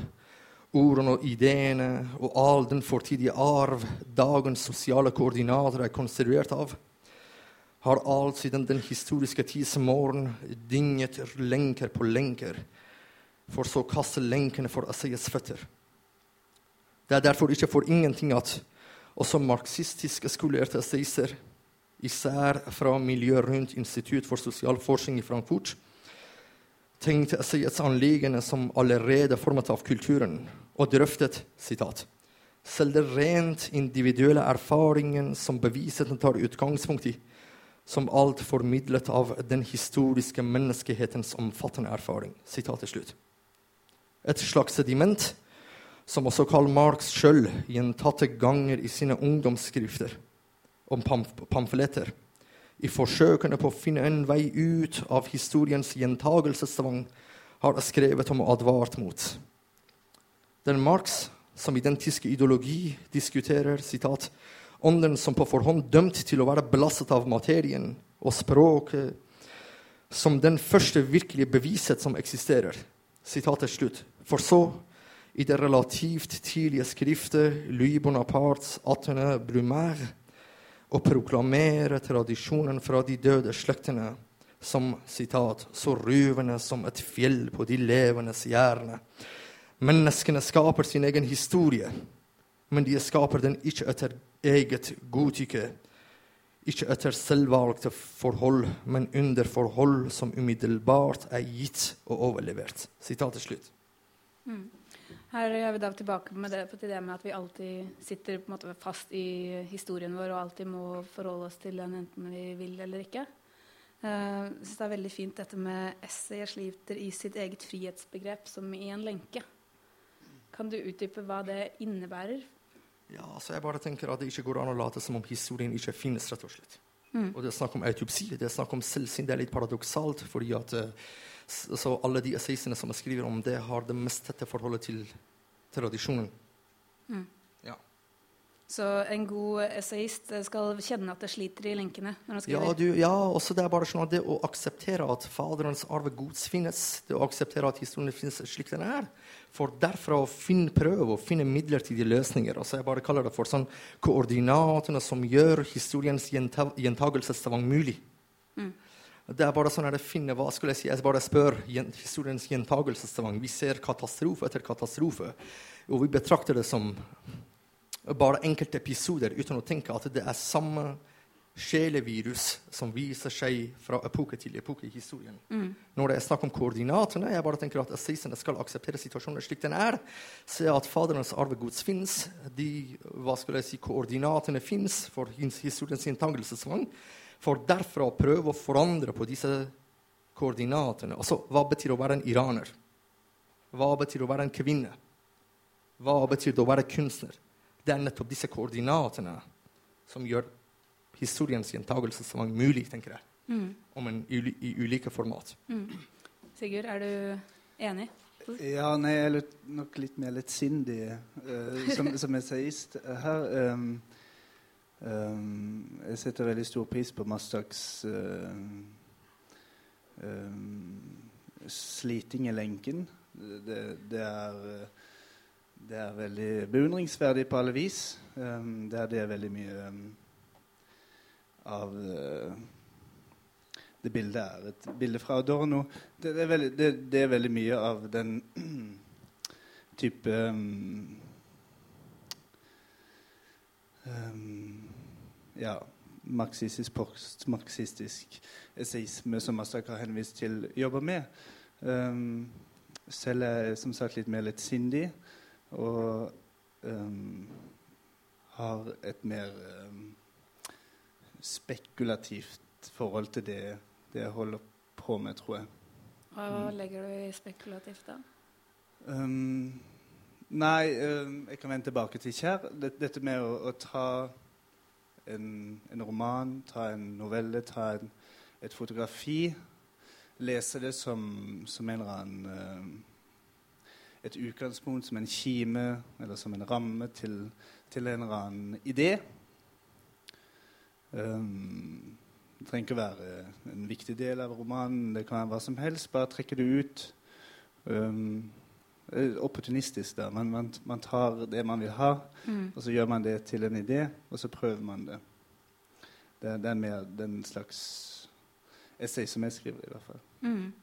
ordene og ideene og all den fortidige arv dagens sosiale koordinater er konstruert av, har alt siden den historiske tids morgen dynget lenker på lenker, for så å kaste lenkene for essayets føtter. Det er derfor ikke for ingenting at også marxistisk skolerte essayister, især fra miljøet rundt Institutt for sosial forskning i Frankfurt, tenkte essayets anliggende som allerede formet av kulturen, og drøftet sitat, selv det rent individuelle erfaringen som bevisene tar utgangspunkt i, som alt formidlet av den historiske menneskehetens omfattende erfaring. Sitatet slutt. Et slags sediment som også Karl Marx sjøl gjentatte ganger i sine ungdomsskrifter om pamf pamfletter, i forsøkene på å finne en vei ut av historiens gjentagelsestvang, har skrevet om og advart mot. Den Marx som i den tyske ideologi diskuterer citat, ånden som på forhånd dømt til å være belastet av materien og språket, som den første virkelige beviset som eksisterer. Sitatet slutt. For så, i det relativt tidlige skriftet Louis Bonapartes 18. Brumaire, å proklamere tradisjonen fra de døde slektene som sitat, så ruvende som et fjell på de levendes hjerne Menneskene skaper sin egen historie, men de skaper den ikke etter eget godtykke, ikke etter selvvalgte forhold, men under forhold som umiddelbart er gitt og overlevert. Sitatet slutt. Mm. Her er vi da tilbake med det, til det med at vi alltid sitter måte, fast i historien vår og alltid må forholde oss til den enten vi vil eller ikke. Uh, jeg synes det er veldig fint dette med essayet sliter i sitt eget frihetsbegrep som i en lenke. Kan du utdype hva det innebærer? Ja, altså jeg bare tenker at Det ikke går an å late som om historien ikke finnes. rett og slett. Mm. Og Det er snakk om autopsi, det er snakk om selvsyn. Det er litt paradoksalt, fordi at så alle de essayene som jeg skriver om det, har det mest tette forholdet til tradisjonen. Mm. Så en god essayist skal kjenne at det sliter i lenkene? når han skriver. Ja, du, ja også det er bare sånn at det å akseptere at faderens arve gods finnes, det å akseptere at historien finnes slik den er, for derfra å finne prøve å finne midlertidige løsninger. altså Jeg bare kaller det for sånn koordinatene som gjør historiens gjentagelsestvang mulig. Mm. Det er bare sånn at jeg finner, hva skulle Jeg si, jeg bare spør historiens gjentagelsestvang. Vi ser katastrofe etter katastrofe, og vi betrakter det som bare enkelte episoder uten å tenke at det er samme sjelevirus som viser seg fra epoke til epoke i historien. Mm. Når det er snakk om koordinatene, jeg bare tenker at assisene skal akseptere situasjonen slik den er. Se at faderens arvegods fins. De hva skulle jeg si, koordinatene fins for historiens inntagelsesvang. For derfra å prøve å forandre på disse koordinatene. Altså, hva betyr å være en iraner? Hva betyr å være en kvinne? Hva betyr det å være kunstner? Det er nettopp disse koordinatene som gjør historiens gjentagelsesvang mulig, tenker jeg. Mm. Om en, i, i, ulike format. Mm. Sigurd, er du enig? Ja, nei, jeg er nok litt mer lettsindig uh, som, [laughs] som essayist. Her um, um, Jeg setter veldig stor pris på Mastaks uh, um, sliting i lenken. Det, det er uh, det er veldig beundringsverdig på alle vis. Um, det, er, det veldig mye um, av uh, Det bildet er et bilde fra Adorno. Det, det, er, veldig, det, det er, veldig, mye av den [clears throat] type um, Ja, marxistisk, postmarxistisk eseisme som Mastak har henvist til, jobber med. selv er jeg som sagt litt mer lettsindig. Og um, har et mer um, spekulativt forhold til det, det, jeg holder på med, tror jeg. Hva mm. legger du i spekulativt, da? Um, nei, jeg kan vende tilbake til Kjær. Dette med å, å ta en, en, roman, ta en novelle, ta en, et fotografi. Lese det som, som en eller annen et utgangspunkt som en kime eller som en ramme til, til en eller annen idé. Um, det trenger ikke å være en viktig del av romanen. Det kan være hva som helst. Bare trekke det ut. Um, opportunistisk, da. Man, man, man, tar det man vil ha, mm. og så gjør man det til en idé, og så prøver man det. Det, det er mer den slags essay som jeg skriver, i hvert fall. Mm.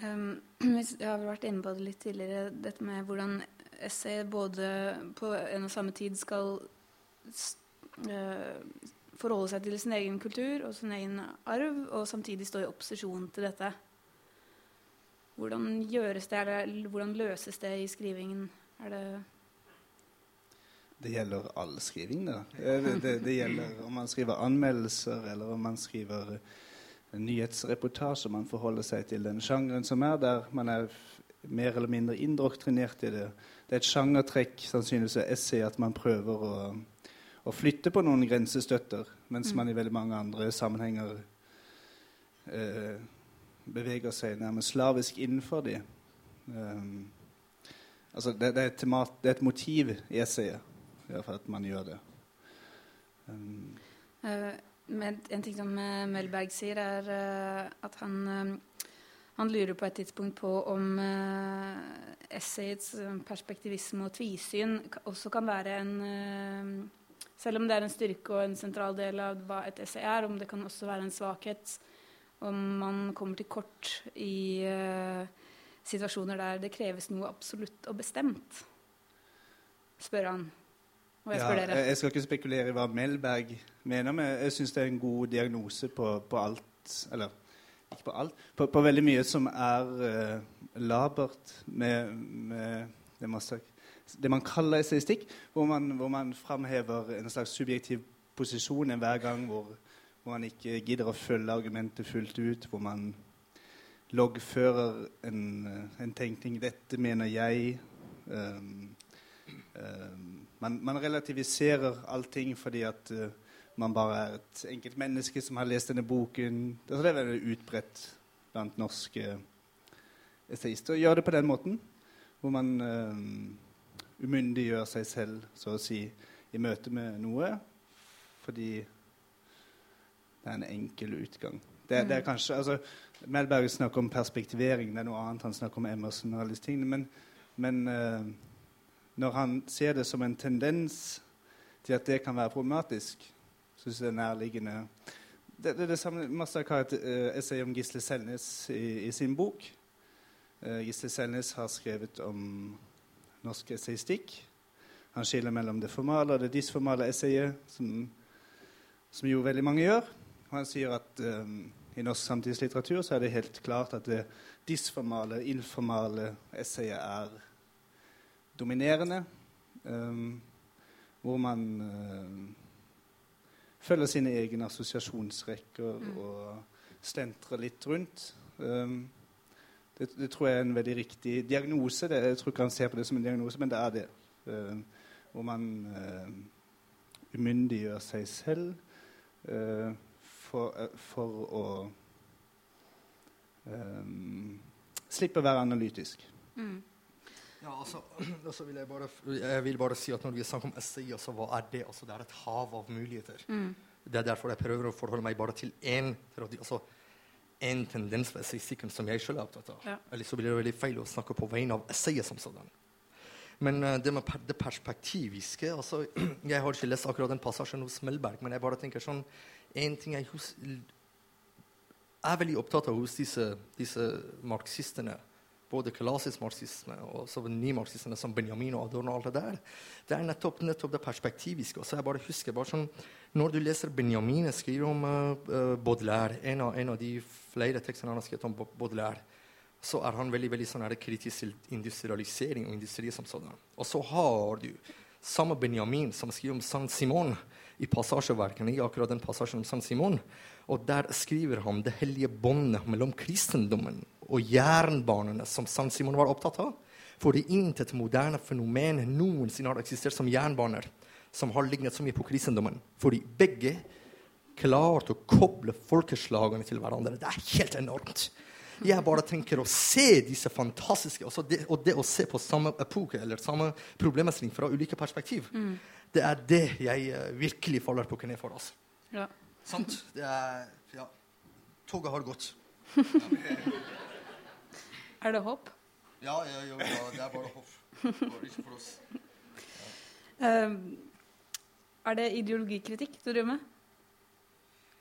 [clears throat] Um, jeg har vært inne på det litt tidligere, dette med hvordan essay både på en og samme tid skal uh, forholde seg til sin egen kultur og sin egen arv, og samtidig stå i opposisjon til dette. Hvordan gjøres det, eller hvordan løses det i skrivingen? Er det det gjelder all skriving, da. Det, det, det, gjelder om man skriver anmeldelser, eller om man skriver nyhetsreportasjer. Man forholder seg til den sjangeren som er der. Man er mer eller mindre indoktrinert i det. Det er et sjangertrekk sannsynligvis av essay at man prøver å, å, flytte på noen grensestøtter, mens man i veldig mange andre sammenhenger eh, beveger seg nærmest slavisk innenfor de. Um, altså det, det, er temat, det, er et motiv i essayet for at man gjør det. Um, uh, en ting som eh, Melberg sier, er uh, at han, uh, han lurer på et tidspunkt på om essayets perspektivisme og tvisyn også kan være en Selv om det er en styrke og en sentral del av hva et essay er, om det kan også være en svakhet. Om man kommer til kort i situasjoner der det kreves noe absolutt og bestemt, spør han. Jeg ja. Jeg skal ikke spekulere i hva Melberg mener, men jeg syns det er en god diagnose på, på, alt Eller ikke på alt. På, på veldig mye som er uh, labert med, med det, man, det, man, kaller estetikk, hvor man, hvor man framhever en slags subjektiv posisjon hver gang hvor, hvor man ikke gidder å følge argumentet fullt ut, hvor man loggfører en, en tenkning 'Dette mener jeg'. Um, um, man, man, relativiserer allting fordi at uh, man bare er et enkelt menneske som har lest denne boken. Altså, det er veldig utbredt blant norske esseister å gjøre det på den måten. Hvor man uh, umyndiggjør seg selv, så å si, i møte med noe fordi det er en enkel utgang. Det, det er mm. kanskje, altså, Melberg snakker om perspektivering, det er noe annet han snakker om Emerson og alle disse tingene. Men, men uh, når han ser det som en tendens til at det kan være problematisk, syns jeg det er nærliggende Det, det, det samme Master har et uh, essay om Gisle Selnes i, i sin bok. Uh, Gisle Selnes har skrevet om norsk essaystikk. Han skiller mellom det formale og det disformale essayet, som, som jo veldig mange gjør. Og han sier at um, i norsk samtidslitteratur så er det helt klart at det disformale, informale essayet er dominerende. Um, hvor man uh, følger sine egne assosiasjonsrekker mm. og stentrer litt rundt. Um, det, det, tror jeg er en veldig riktig diagnose. Det, jeg tror ikke han ser på det som en diagnose, men det er det. Uh, hvor man uh, umyndiggjør seg selv. Uh, for, eh, for å um, slippe å være analytisk. Mm. Ja, altså, [clears throat] altså vil jeg, bare, jeg, vil bare si at Når vi snakker om SI, altså, hva er det? Altså, det er et hav av muligheter. Mm. Det er derfor jeg prøver å forholde meg bare til én altså, en tendens ved essayistikken som jeg selv er opptatt av. Ja. Eller så blir det veldig feil å snakke på vegne av essayet som sådan. Men uh, det med per det perspektiviske altså, [clears throat] Jeg har ikke lest akkurat den passasjen hos Melberg, men jeg bare tenker sånn en ting jeg er veldig opptatt av hos disse, disse marxistene, både klassisk marxisme og så marxisme, som Benjamin og Adorno, og alt det der, det er nettopp, nettopp det perspektiviske. Så jeg bare husker bare sånn, Når du leser Benjamin skriver om uh, Baudelaire, en av, en av, de flere tekstene han har skrevet om Baudelaire, så er han veldig veldig sånn kritisk til industrialisering og industri som sådan. Og så har du samme Benjamin som skriver om San Simon i passasjeverkene, i akkurat den passasjen om San Simon. Og der skriver han det hellige båndet mellom kristendommen og jernbanene som San Simon var opptatt av. Fordi intet moderne fenomen noensinne har eksistert som jernbaner som har lignet så mye på kristendommen. Fordi begge klarte å koble folkeslagene til hverandre. Det er helt enormt. Jeg bare tenker å se disse fantastiske det, Og det å se på samme epoke eller samme problemstilling fra ulike perspektiv. Mm det er det jeg uh, virkelig faller på kne for. Altså. Ja. Sant? Det er Ja. Toget har gått. [laughs] er det håp? Ja, ja, ja, det er bare håp. Ikke for oss. Um, [laughs] er det ideologikritikk du driver med?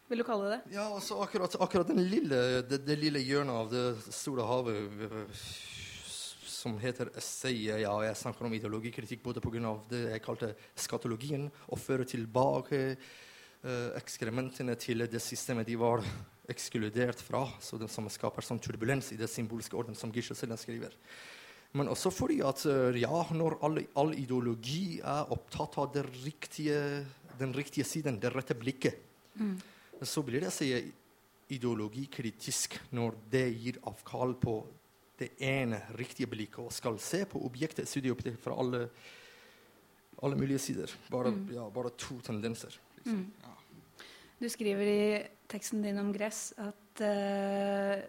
Vil du kalle det det? Ja, altså akkurat, akkurat den lille, det, det lille hjørnet av det store havet som heter essayet. Ja, jeg snakker om ideologikritikk både pga. det jeg kalte skatologien, og føre tilbake uh, ekskrementene til det systemet de var ekskludert fra, så det som skaper sånn turbulens i det symbolske orden som Gisle skriver. Men også fordi at uh, ja, når all, all, ideologi er opptatt av riktige, den riktige siden, det rette blikket, mm. så blir det sier, ideologi kritisk når det gir avkall på det ene riktige blikket og skal se på objektet, studieobjektet fra alle, alle mulige sider. Bare, Mm. ja, bare to tendenser. Liksom. Mm. Du skriver i teksten din om Gress at uh,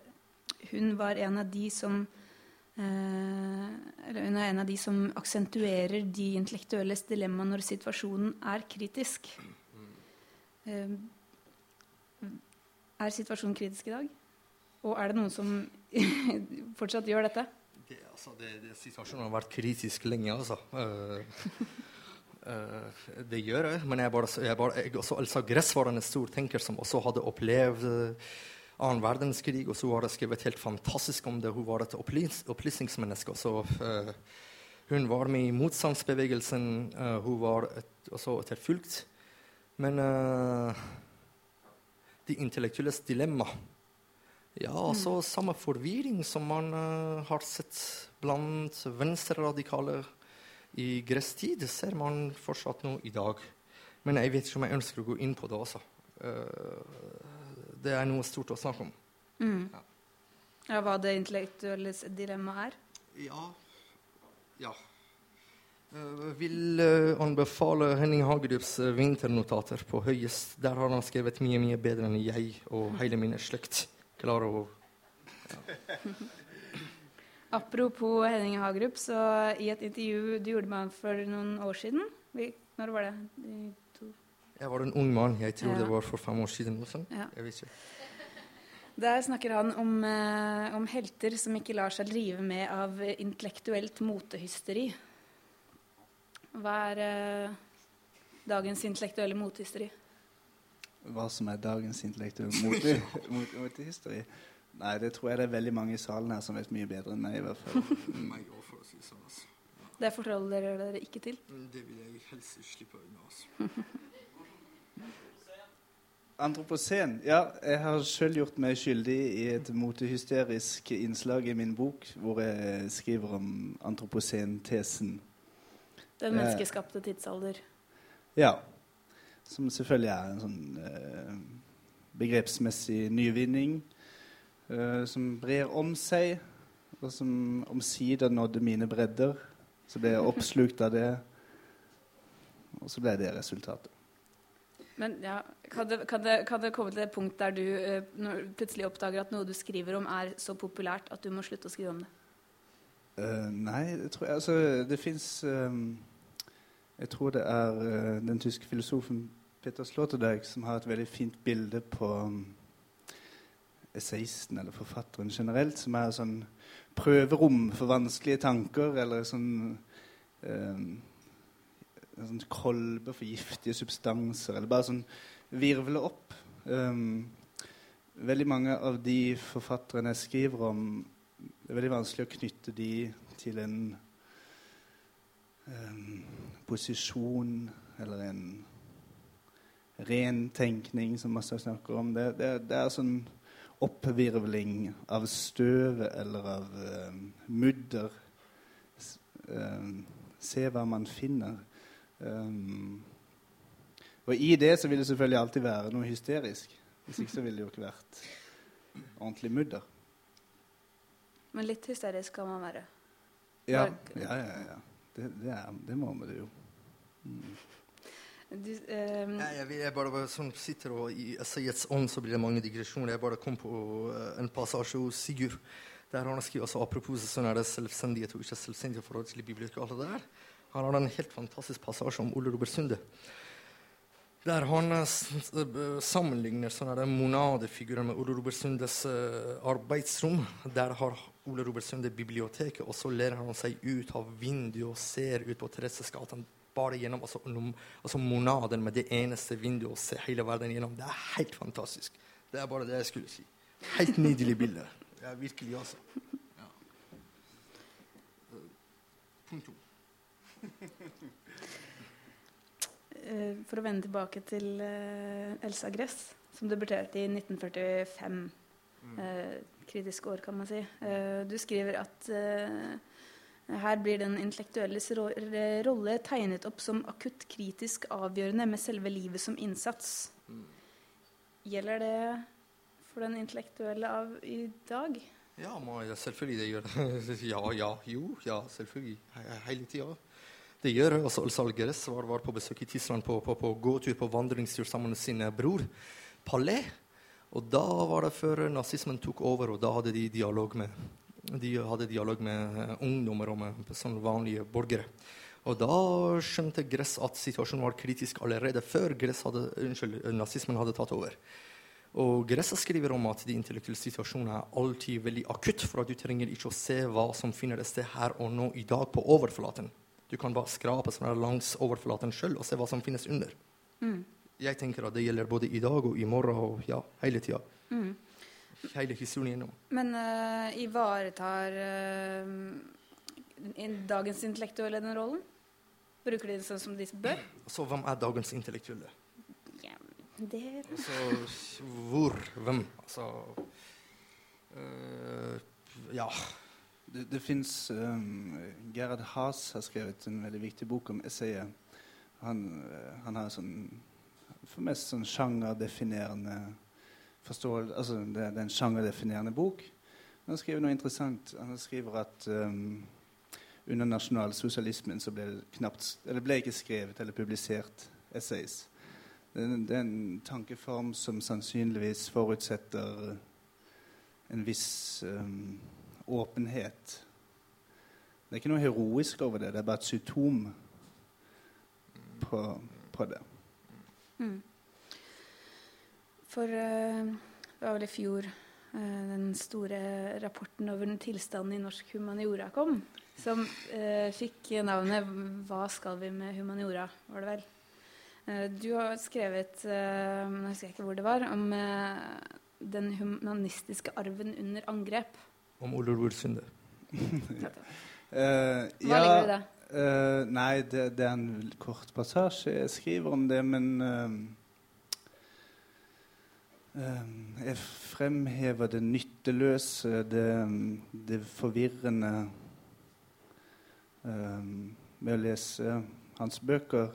hun var en av de som eh, Eller hun er en av de som aksentuerer de intellektuelles dilemma når situasjonen er kritisk. Eh, er situasjonen kritisk i dag? Og er det noen som [laughs] fortsatt gjør dette? Det, altså, det, det, situasjonen har vært kritisk lenge, altså. Eh, eh, det gjør jeg, men jeg, bare, jeg, bare, jeg også, altså, Gress var en stor tenker som også hadde opplevd uh, annen verdenskrig, og så har jeg skrevet helt fantastisk om det. Hun var et opplys, opplysningsmenneske. Så, uh, hun var med i motstandsbevegelsen. Uh, hun var et, også etterfulgt. Men de intellektuelles dilemma ja, altså mm. samme forvirring som man uh, har sett blant venstreradikale i gresstid, ser man fortsatt nå i dag. Men jeg vet ikke om jeg ønsker å gå inn på det også. Uh, det er noe stort å snakke om. Mm. Ja. ja. Hva det intellektuelle dilemmaet er? Ja. ja. Jeg vil anbefale Henning Hagerups vinternotater på høyest. Der har han skrevet mye, mye bedre enn jeg og hele min slekt klarer å ja. [laughs] Apropos Henning Hagerup, så i et intervju du gjorde med han for noen år siden Når var det? Jeg var en ung mann. Jeg tror ja. det var for fem år siden. Sånn. Ja. Jeg vet ikke. Der snakker han om, eh, om, helter som ikke lar seg drive med av intellektuelt motehysteri. Hva er eh, dagens intellektuelle motehysteri? hva som er dagens intellektuelle motehistorie. [laughs] Nei, det tror jeg det er veldig mange i salen her som vet mye bedre enn meg. i hvert fall. [laughs] [laughs] Sånn, altså. Det forholder dere dere ikke til? Mm, det vil jeg helst slippe unna. Altså. [laughs] Antroposen. Ja, jeg har sjøl gjort meg skyldig i et motehysterisk innslag i min bok, hvor jeg skriver om antroposentesen. Den menneskeskapte tidsalder. Ja. Som selvfølgelig er en sånn eh, begrepsmessig nyvinning eh, som brer om seg, og som omsider nådde mine bredder. Så ble jeg oppslukt av det, og så ble det resultatet. Men ja, kan det, kan, det, kan det, komme til et punkt der du uh, plutselig oppdager at noe du skriver om, er så populært at du må slutte å skrive om det? Uh, nei, det tror jeg Altså, det fins um, Jeg tror det er uh, den tyske filosofen Peter Sloterdijk som har et veldig fint bilde på um, essayisten, eller forfatteren generelt, som er sånn prøverom for vanskelige tanker, eller sånn eh, sånn kolbe for giftige substanser, eller bare sånn virvle opp. Um, veldig mange av de forfatterne jeg skriver om, det er veldig vanskelig å knytte de til en um, posisjon eller en ren tenkning, som masse snakker om. Det, det, det, er sånn oppvirvling av støvet eller av uh, mudder. S uh, se hva man finner. Um, og i det så vil det selvfølgelig alltid være noe hysterisk. Hvis ikke så ville det jo ikke vært ordentlig mudder. Men litt hysterisk kan man være? Ja, ja, ja. ja. Det, det, er, det må man jo. Mm. Du, um... Nei, jeg, jeg, bare som sitter og I essayets ånd så blir det mange digresjoner. Jeg bare kom på uh, en passasje hos Sigurd. Der han skriver altså, Apropos sånn er det selvstendighet og ikke selvstendighet forhold til biblioteket. og alt det der. Han har en helt fantastisk passasje om Ole Robert Sunde. Der han uh, sammenligner sånne monadefigurer med Ole Robert Sundes arbeidsrom. Der har Ole Robert Sunde biblioteket, og så ler han seg ut av vinduet og ser ut på Teresesgata bare gjennom altså, altså monaden med det eneste vinduet å se hele verden gjennom. Det er helt fantastisk. Det er bare det jeg skulle si. Helt nydelig bilde. Ja, virkelig, altså. Ja. Punktum. Eh, for å vende tilbake til uh, Elsa Gress, som debuterte i 1945. Mm. Uh, kritisk år, kan man si. Du skriver at her blir den intellektuelles rolle tegnet opp som akutt kritisk avgjørende med selve livet som innsats. Gjelder det for den intellektuelle av i dag? Ja, jeg- selvfølgelig det gjør det. [laughs] Ja, ja, jo, ja, selvfølgelig. He- Hele tida. Det gjør også Altså, altså Algeres var, var på besøk i Tyskland på, på, på gåtur, på vandringstur sammen med sin eh, bror Palais. Og da var det før nazismen tok over, og da hadde de dialog med, de hadde dialog med eh, ungdommer og med vanlige borgere. Og da skjønte Gress at situasjonen var kritisk allerede før Gress hadde, unnskyld, nazismen hadde tatt over. Og Gressa skriver om at de intellektuelle situasjonene er alltid veldig akutt, for at du trenger ikke å se hva som finner sted her og nå i dag på overflaten. Du kan bare skrape sånn langs overflaten sjøl og se hva som finnes under. Mm. Jeg tenker at det gjelder både i dag og i morgen og ja, hele tida. Mm. Hele historien gjennom. Men uh, ivaretar uh, i- dagens intellektuelle den rollen? Bruker de det sånn som de bør? Så hvem er dagens intellektuelle? Ja, det Altså, hvor? Hvem? Altså uh, Ja. Det, det fins um, Gerhard Haas har skrevet en veldig viktig bok om essayet. Han, han har sånn for mest sånn sjangerdefinerende forståelse Altså det, det er en sjangerdefinerende bok. Han skriver noe interessant. Han skriver at um, under nasjonalsosialismen så ble det knapt Eller ble ikke skrevet eller publisert essays. Det, det er en tankeform som sannsynligvis forutsetter en viss um, åpenhet. Det er ikke noe heroisk over det, det er bare et symptom på, på det. Mm. For eh, det var vel i fjor eh, den store rapporten over den tilstanden i norsk humaniora kom, som eh, fikk navnet 'Hva skal vi med humaniora?' var det vel. Du har skrevet, men nå husker jeg ikke hvor det var, om den humanistiske arven under angrep. Om Ole Ror Sunde. [laughs] Eh, Hva ligger du i det? eh, nei, det, det er en kort passasje. Jeg skriver om det, men eh, Jeg fremhever det nytteløse, det, det forvirrende eh, med å lese hans bøker.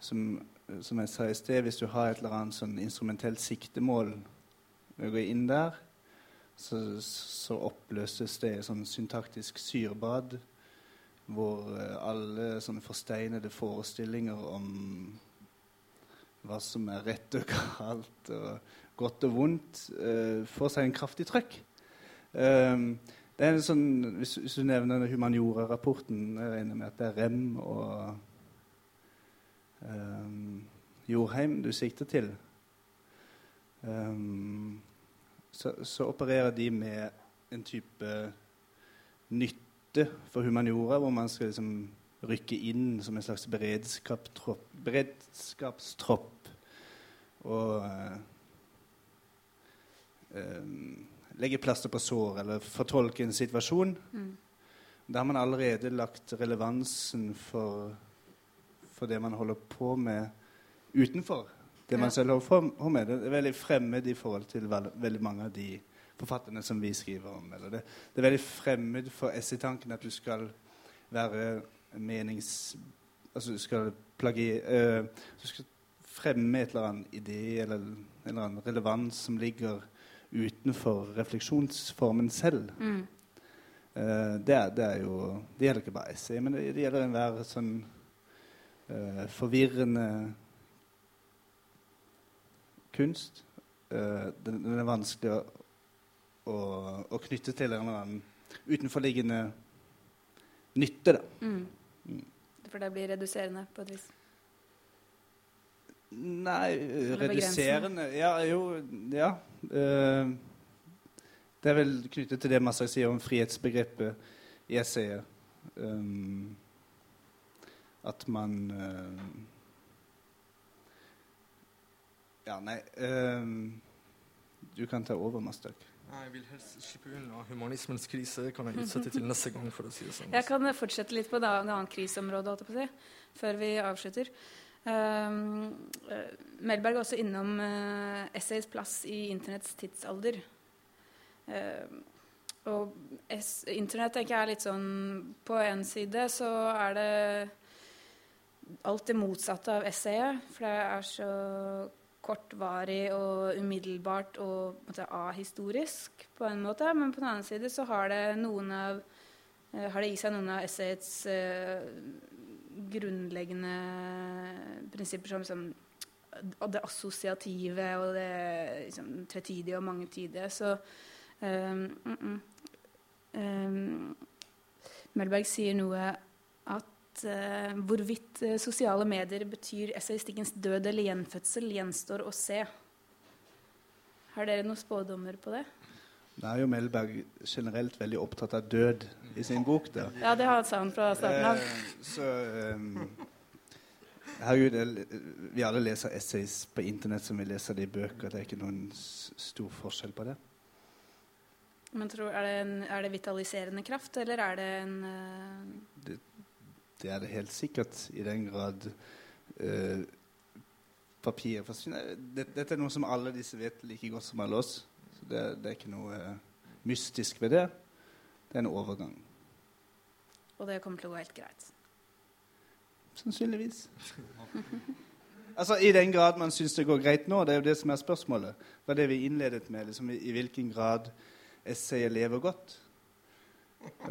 Som, som jeg sa i sted, hvis du har et eller annet sånn instrumentelt siktemål ved å gå inn der, så, så oppløses det i sånn syntaktisk syrbad hvor eh, alle sånne forsteinede forestillinger om hva som er rett og galt og godt og vondt, eh, får seg en kraftig trøkk. Um, det er en sånn, hvis, hvis du nevner humaniora-rapporten, jeg regner med at det er Rem og um, Jorheim du sikter til. Um, så, så opererer de med en type nytte for humaniora, hvor man skal liksom rykke inn som en slags beredskapstropp, beredskapstropp og eh, eh, legge plaster på sår eller fortolke en situasjon. Mm. Da har man allerede lagt relevansen for, for det man holder på med utenfor det man Ja. selv holder på med. Det er veldig fremmed i forhold til vel, veldig mange av de forfatterne som vi skriver om. Eller det, det er veldig fremmed for essaytanken at du skal være menings... Altså du skal plagi... eh, du skal fremme et eller annet idé eller en eller annen relevans som ligger utenfor refleksjonsformen selv. Mm. Eh, det, er, det er jo Det gjelder ikke bare essay, men det, det gjelder enhver sånn eh, forvirrende kunst. Eh, den, den er vanskelig å, å, å knytte til en eller annen utenforliggende nytte, da. Mm. Mm. For det blir reduserende på et vis. Nei, eh, reduserende Ja, jo Ja. Uh, det er vel knyttet til det Massak sier om frihetsbegrepet i essayet. Um, at man uh, Ja, nei um, Du kan ta over, Mastak. Jeg vil helst slippe unna humanismens krise. Kan jeg utsette til neste gang. for å si det sånn. Jeg kan fortsette litt på et annet kriseområde, si, før vi avslutter. Um, Melberg er også innom uh, essays plass i internetts tidsalder. Uh, og internett tenker jeg er litt sånn På en side så er det alt det motsatte av essayet. For det er så kortvarig og umiddelbart og måte, ahistorisk på en måte. Men på den annen side så har det noen av eh, har det i seg noen av essayets eh, grunnleggende prinsipper som liksom, det assosiative og det liksom, tvetydige og mangetydige. Så um, mm. Um, Melberg sier noe at hvorvidt uh, sosiale medier betyr essayistikkens død eller gjenfødsel, gjenstår å se. Har dere noen spådommer på det? Nå er jo Melberg generelt veldig opptatt av død i sin bok. Da. Ja, det sa han fra starten av. Eh, så um, herregud, Vi alle leser essays på Internett som vi leser det i bøker. Det er ikke noen stor forskjell på det. Men tror, er, det en, er, det vitaliserende kraft, eller er det en uh... det, det, er det helt sikkert, i den grad eh, papiret forsvinner. Dette er noe som alle disse vet like godt som alle oss. Så det, det er ikke noe eh, mystisk ved det. Det er en overgang. Og det kommer til å gå helt greit? Sannsynligvis. [laughs] altså I den grad man syns det går greit nå, det er jo det som er spørsmålet. Det var det vi innledet med. Liksom, i, i hvilken grad essayet lever godt.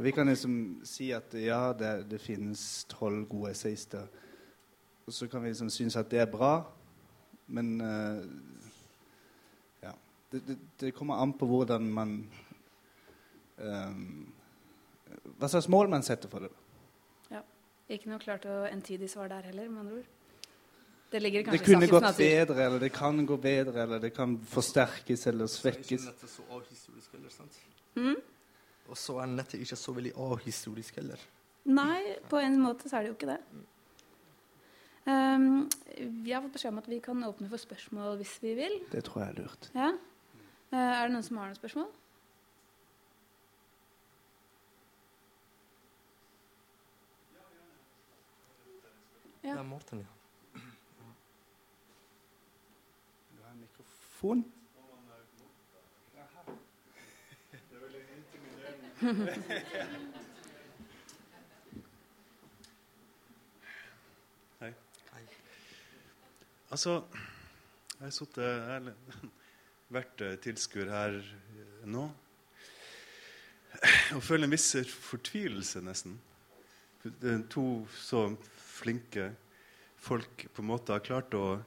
Vi kan liksom si at ja, det, det finnes tolv gode essayister. Og så kan vi liksom synes at det er bra, men uh, ja. Det, det, det, kommer an på hvordan man um, Hva slags mål man setter for det. Ja. Ikke noe klart og entydig svar der heller, med andre ord. Det, det kunne gått natur. bedre, eller det kan gå bedre, eller det kan forsterkes eller svekkes. Mm? Og så er nettet ikke så veldig ahistorisk heller. Nei, på en måte så er det jo ikke det. Um, vi har fått beskjed om at vi kan åpne for spørsmål hvis vi vil. Det tror jeg er lurt. Ja. Uh, er det noen som har noen spørsmål? Ja. Det er Morten, ja. Du har en mikrofon? Hei. Hei. Altså, jeg har sittet Jeg vært eh, tilskuer her eh, nå og føler en viss fortvilelse, nesten. To så flinke folk på en måte har klart å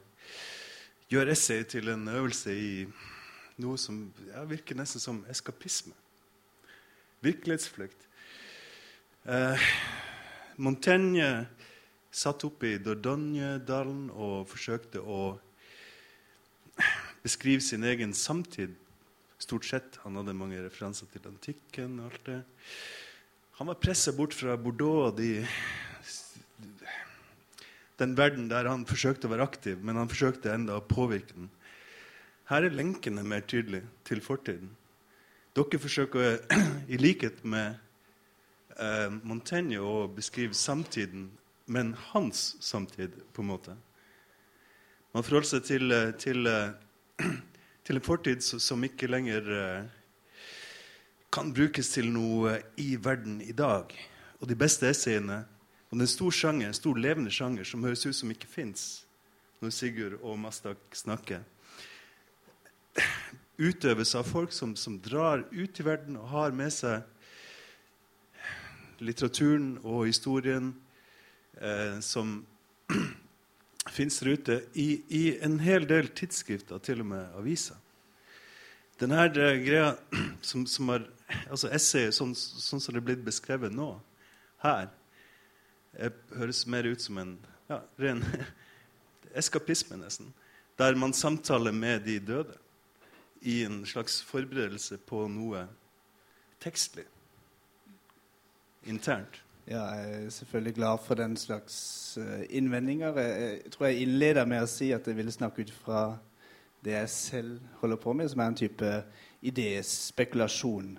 gjøre essay til en øvelse i noe som ja, virker nesten som eskapisme virkelighetsflukt. Eh, Montaigne satt oppe i Dordogne-dalen og forsøkte å beskrive sin egen samtid. Stort sett. Han hadde mange referanser til antikken. og alt det. Han var pressa bort fra Bordeaux de, den verden der han forsøkte å være aktiv, men han forsøkte enda å påvirke den. Her er lenkene mer tydelige til fortiden. Dere forsøker, [clears throat] i likhet med eh, Montaigne, å beskrive samtiden, men hans samtid, på en måte. Man forholder seg til, eh, til, eh, [clears throat] til en fortid som ikke lenger eh, kan brukes til noe i verden i dag. Og de beste essayene og det er en stor sjanger, en stor levende sjanger som høres ut som ikke fins når Sigurd og Mastak snakker utøves av folk som, som, drar ut i verden og har med seg litteraturen og historien eh, som [clears throat] fins der ute, i, i, en hel del tidsskrifter, til og med aviser. Denne eh, greia [clears throat] som, som er, altså Essayet sånn, sånn, som det er blitt beskrevet nå, her, høres mer ut som en ja, ren [laughs] eskapisme, nesten. Der man samtaler med de døde i en slags forberedelse på noe tekstlig. Internt. Ja, jeg er selvfølgelig glad for den slags uh, innvendinger. Jeg, tror jeg innleder med å si at jeg ville snakke ut fra det jeg selv holder på med, som er en type idéspekulasjon.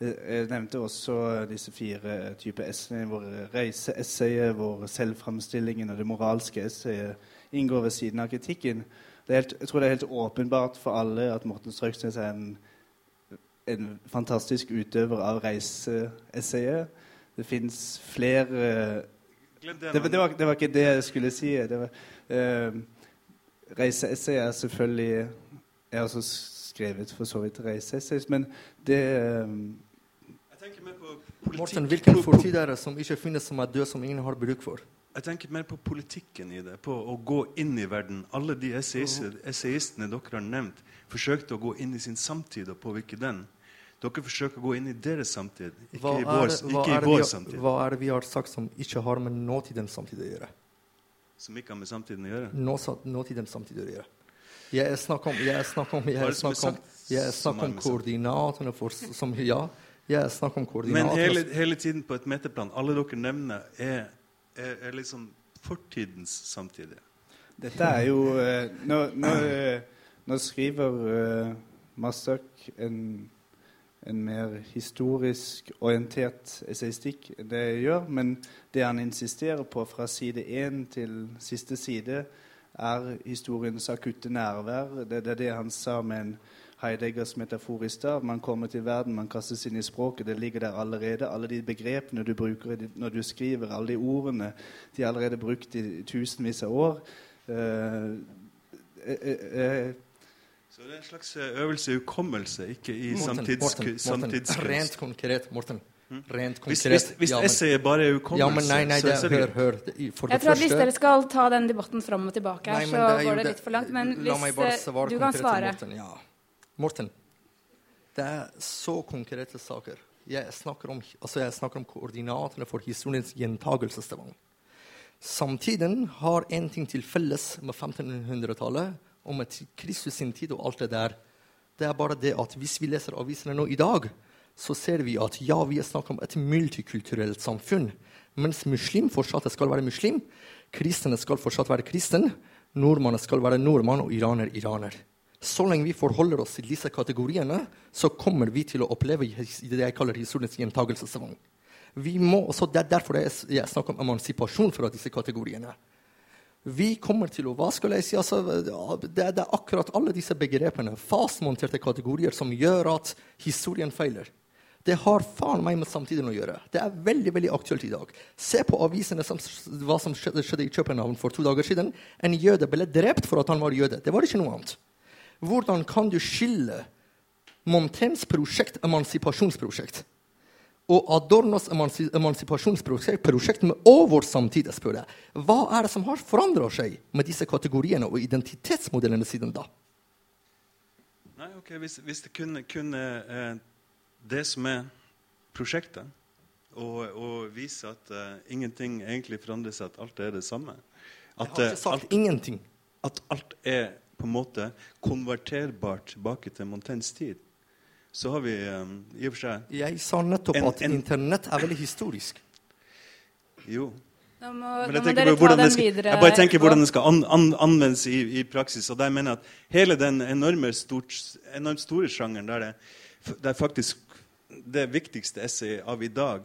Jeg, jeg nevnte også disse fire typer essayer, hvor reiseessayet, hvor selvframstillingen og det moralske essayet inngår ved siden av kritikken helt, jeg tror det er helt åpenbart for alle at Morten Strøksnes er en, en fantastisk utøver av reiseessayet. Det fins flere det, det, var, det, var, ikke det jeg skulle si. Det uh, Reiseessay er selvfølgelig Jeg har også skrevet for så vidt reiseessays, men det eh, Jeg tenker mer på politikk. Morten, hvilken fortid er det som ikke finnes, som er død, som ingen har bruk for? Jeg tenker mer på politikken i det, på å gå inn i verden. Alle de essayistene, dere har nevnt, forsøkte å gå inn i sin samtid og påvirke den. Dere forsøker å gå inn i deres samtid, ikke Hva i er, vår, ikke i er vår vi, samtid. hva er det vi har sagt som ikke har med nåtidens samtid å gjøre? Som ikke har med samtiden å gjøre. Nå, nåtidens samtid å gjøre. Jeg snakker om, jeg snakker om, er jeg er om, jeg snakker om koordinatene for som, Ja, jeg snakker om Men hele, hele tiden på et metaplan, alle dere nevner, er, er, er liksom fortidens samtidige. Dette er jo eh, Nå, nå, eh, nå skriver uh, Massak en, en mer historisk orientert essaystikk enn det jeg gjør, men det han insisterer på fra side én til siste side, er historiens akutte nærvær. Det, det er det han sa med en Heideggers metafor i stad. Man kommer til verden, man kastes inn i språket. Det ligger der allerede. Alle de begrepene du bruker når du skriver, alle de ordene, de er allerede brukt i tusenvis av år. Uh, uh, eh, Så det er en slags øvelse i hukommelse, ikke i Morten, samtids, samtidskunst. Rent konkret, Morten. Rent Hvis, konkret. hvis, hvis ja, essayet bare er ja, hukommelse, men nei, nei, det, er det hør, hør. Det- Jeg tror at Hvis dere skal ta den debatten fram og tilbake, her, Nei, så det går det litt for langt. Men La meg hvis bare svare du kan svare Morten. Ja. Morten, det er så konkrete saker. Jeg snakker om, altså jeg snakker om koordinatene for historiens gjentagelsestvang. Samtiden har en ting til felles med 1500-tallet og med Kristus sin tid og alt det der. Det er bare det at hvis vi leser avisene nå i dag, så ser vi at ja, vi snakker om et multikulturelt samfunn. Mens muslim fortsatt skal være muslim, kristne skal fortsatt være kristen, nordmannen skal være nordmann og iraner iraner. Så lenge vi forholder oss til disse kategoriene, så kommer vi til å oppleve det jeg kaller historiens gjentagelsesvogn. Det er derfor jeg, jeg snakker om emansipasjon fra disse kategoriene. Vi kommer til å Hva skal jeg si? Altså, det, er- akkurat alle disse begrepene, fastmonterte kategorier, som gjør at historien feiler. Det har faen meg med samtiden å gjøre. Det er veldig veldig aktuelt i dag. Se på avisene som, hva som skjedde i København for to dager siden. En jøde ble drept for at han var jøde. Det var ikke noe annet. Hvordan kan du skille Montaignes prosjekt, emansipasjonsprosjekt, og Adornos emansi emansipasjonsprosjekt med vår samtid, spør jeg. Hva er det som har forandra seg med disse kategoriene og identitetsmodellene siden da? Nei, ok, Hvis, hvis det kunne, kunne eh, det som er prosjektet, og, og vise at eh, ingenting egentlig forandrer seg, at alt er det samme Jeg har eh, ikke sagt alt, ingenting. at alt er på en måte konverterbart tilbake til Montaignes tid, så har vi um, i og for seg Jeg sa nettopp En- at en- Internett er veldig historisk. Jo. Nå må, Men jeg, tenker dere ta hvordan den skal, videre. jeg bare tenker hvordan den skal an, an, anvendes i, i praksis. Og der mener jeg at hele den enorme stort, enormt store sjangeren der det, det er faktisk det viktigste essayet av i dag,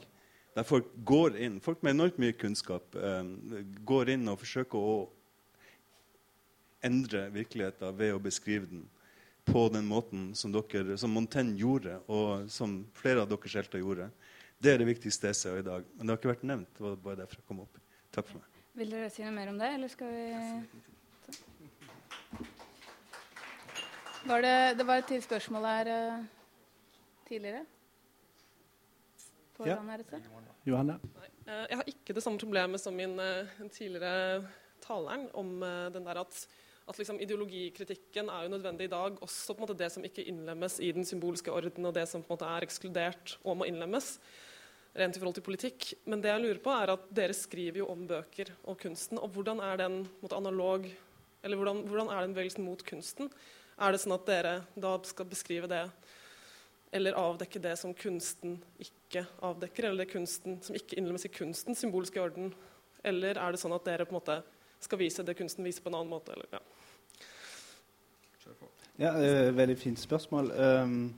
der folk går inn, folk med enormt mye kunnskap, um, går inn og forsøker å endre virkeligheten ved å beskrive den på den måten som, dere, som Montaigne gjorde, og som flere av deres helter gjorde. Det er det viktigste jeg ser i dag. Men det har ikke vært nevnt. Det var bare derfor jeg kom opp. Takk for meg. Vil dere si noe mer om det, eller skal vi var det, det var et til spørsmål her uh, tidligere. Ja. Johanne? Eh, Jeg har ikke det samme problemet som min eh, tidligere taleren om den der at, at liksom ideologikritikken er jo nødvendig i dag. Også på en måte det som ikke innlemmes i den symbolske orden, og det som på en måte er ekskludert og må innlemmes. Rent i forhold til politikk. Men det jeg lurer på er at dere skriver jo om bøker og kunsten. Og hvordan er den måte, analog Eller hvordan, hvordan er den bevegelsen mot kunsten? Er det sånn at dere da skal beskrive det eller avdekke det som kunsten ikke avdekker, eller det kunsten som ikke innlemmes i kunstens symbolske orden? Eller er det sånn at dere på en måte skal vise det kunsten viser på en annen måte? Eller, ja. Ja, veldig fint spørsmål. Um,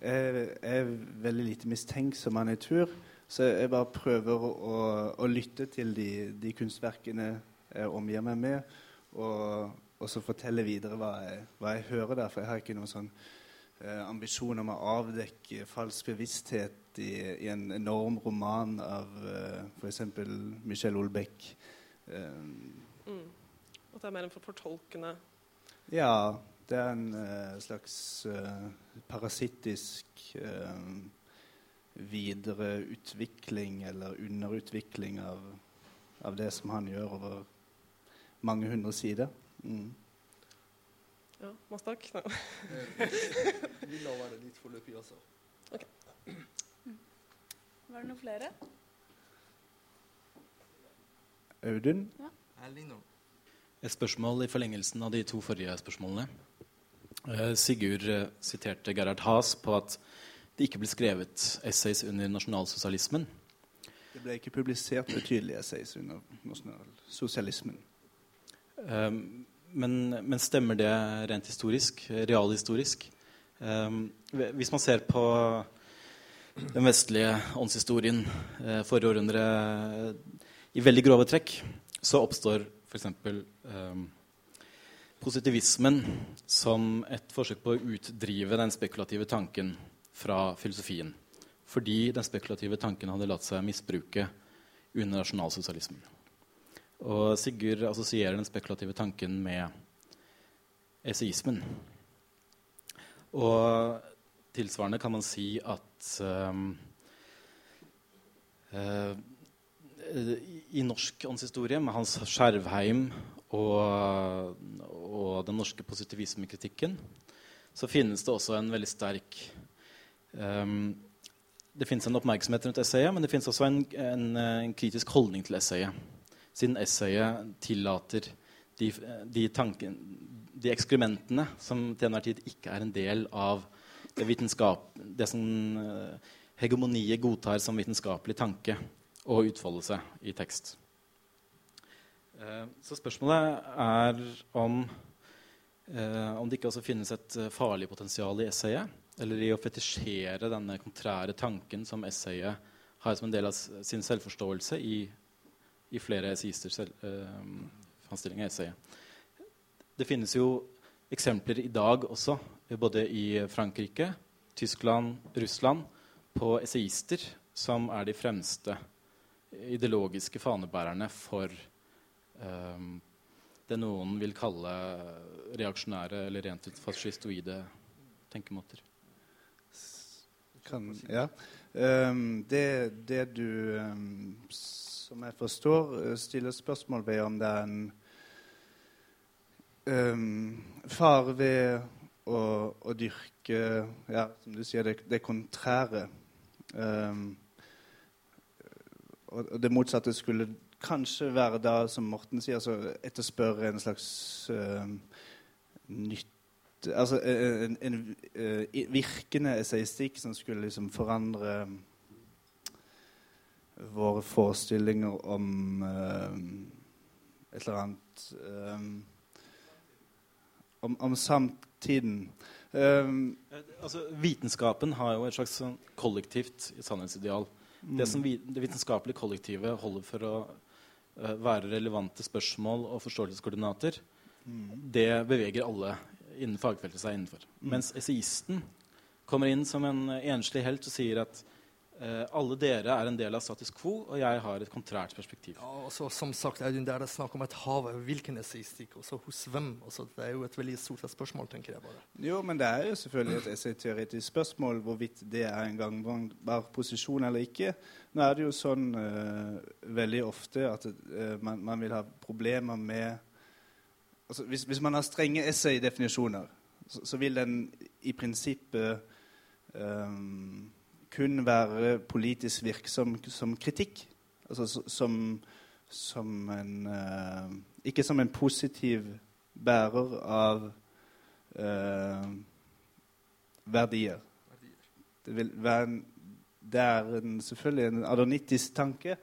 jeg er veldig lite mistenksom av natur, så jeg bare prøver å, å lytte til de, de kunstverkene jeg omgir meg med, og, og så fortelle videre hva jeg, hva jeg hører der. For jeg har ikke noen sånn eh, ambisjon om å avdekke falsk bevissthet i, i en enorm roman av eh, f.eks. Michel Olbeck. Um, Mm. At det er mer en fortolkende Ja, det er en uh, slags uh, parasittisk uh, videreutvikling eller underutvikling av, av, det som han gjør over mange hundre sider. Mm. Ja, Mastak? No. Vi lar være litt foreløpig, altså. Okay. Var det noen flere? Audun? Ja. Et spørsmål i forlengelsen av de to forrige spørsmålene. Eh, Sigurd eh, siterte Gerhard Haas på at det ikke ble skrevet essays under nasjonalsosialismen. Det ble ikke publisert betydelige essays under nasjonalsosialismen. Um, men, men, stemmer det rent historisk, realhistorisk? Um, hvis man ser på den vestlige åndshistorien eh, forrige århundre i veldig grove trekk, så oppstår f.eks. Um, positivismen som et forsøk på å utdrive den spekulative tanken fra filosofien. Fordi den spekulative tanken hadde latt seg misbruke under nasjonalsosialismen. Og Sigurd assosierer den spekulative tanken med eseismen. Og tilsvarende kan man si at um, uh, i norsk åndshistorie, med Hans Skjervheim og, og den norske positivismekritikken, så finnes det også en veldig sterk um, Det finnes en oppmerksomhet rundt essayet, men det finnes også en, en, en kritisk holdning til essayet. Siden essayet tillater de, de, tanken, de ekskrementene som til enhver tid ikke er en del av det, det som uh, hegemoniet godtar som vitenskapelig tanke å utfolde seg i tekst. Uh, så spørsmålet er om, uh, om det ikke også finnes et farlig potensial i essayet eller i å fetisjere denne kontrære tanken som essayet har som en del av sin selvforståelse i, i flere uh, framstilling av essayet. Det finnes jo eksempler i dag også, både i Frankrike, Tyskland, Russland, på essayister som er de fremste ideologiske fanebærerne for um, det noen vil kalle reaksjonære eller rent ut fascistoide tenkemåter kan Ja. Um, det, det, du, um, som jeg forstår, eh, stiller spørsmål ved om det er en um, far ved å, å, dyrke ja, som du sier, det, det kontrære. Og det motsatte skulle kanskje være da, som Morten sier, altså etterspørre en slags uh, nytt altså, en, en, en, eh, virkende essayistikk som skulle liksom forandre våre forestillinger om uh, et eller annet um, om, om, samtiden. Um, altså, vitenskapen har jo et slags sånn kollektivt sannhetsideal. Det som vi, det vitenskapelige kollektivet holder for å uh, være relevante spørsmål og forståelseskoordinater, mm. det beveger alle innen fagfeltet seg innenfor. Mm. Mens essayisten kommer inn som en enslig helt og sier at alle dere er en del av status quo, og jeg har et kontrært perspektiv. Ja, også, som sagt, er det er snakk om et hav. Hvilken estetikk, og så hos hvem? Også, det er jo et veldig stort spørsmål, tenker jeg bare. Jo, men det er jo selvfølgelig et essayteoretisk spørsmål hvorvidt det er en gangbar posisjon eller ikke. Nå er det jo sånn uh, veldig ofte at uh, man, man vil ha problemer med altså, hvis, hvis, man har strenge essay-definisjoner, så, så, vil den i prinsippet um, kun være politisk virksom som kritikk. Altså som, som en uh, Ikke som en positiv bærer av uh, verdier. Det vil være en, det er en, selvfølgelig en adonittisk tanke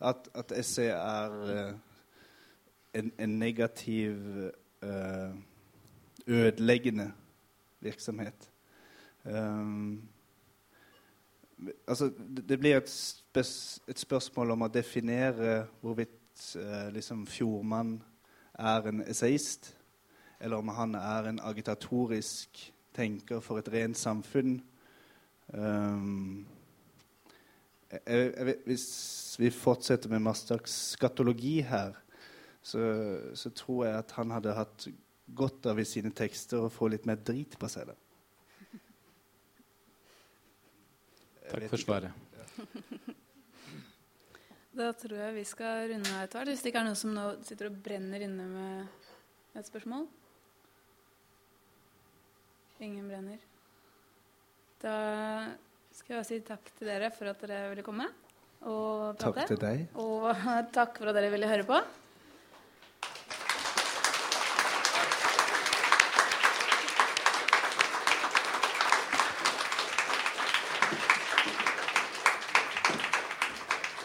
at, at essay er uh, en, en negativ, ødeleggende virksomhet. Um, altså, det, blir et, spes, et, spørsmål om å definere hvorvidt eh, liksom Fjordmann er en esaist, eller om han er en agitatorisk tenker for et rent samfunn. Um, jeg, jeg, hvis vi fortsetter med Mastaks skatologi her, så, så tror jeg at han hadde hatt godt av i sine tekster å få litt mer drit på seg. da. Jeg Takk for svaret. Da tror jeg vi skal runde av etter hvert. Hvis det ikke er noen som nå sitter og brenner inne med et spørsmål? Ingen brenner. Da skal jeg si takk til dere for at dere ville komme og prate. Takk til deg. Og [laughs] takk for at dere ville høre på.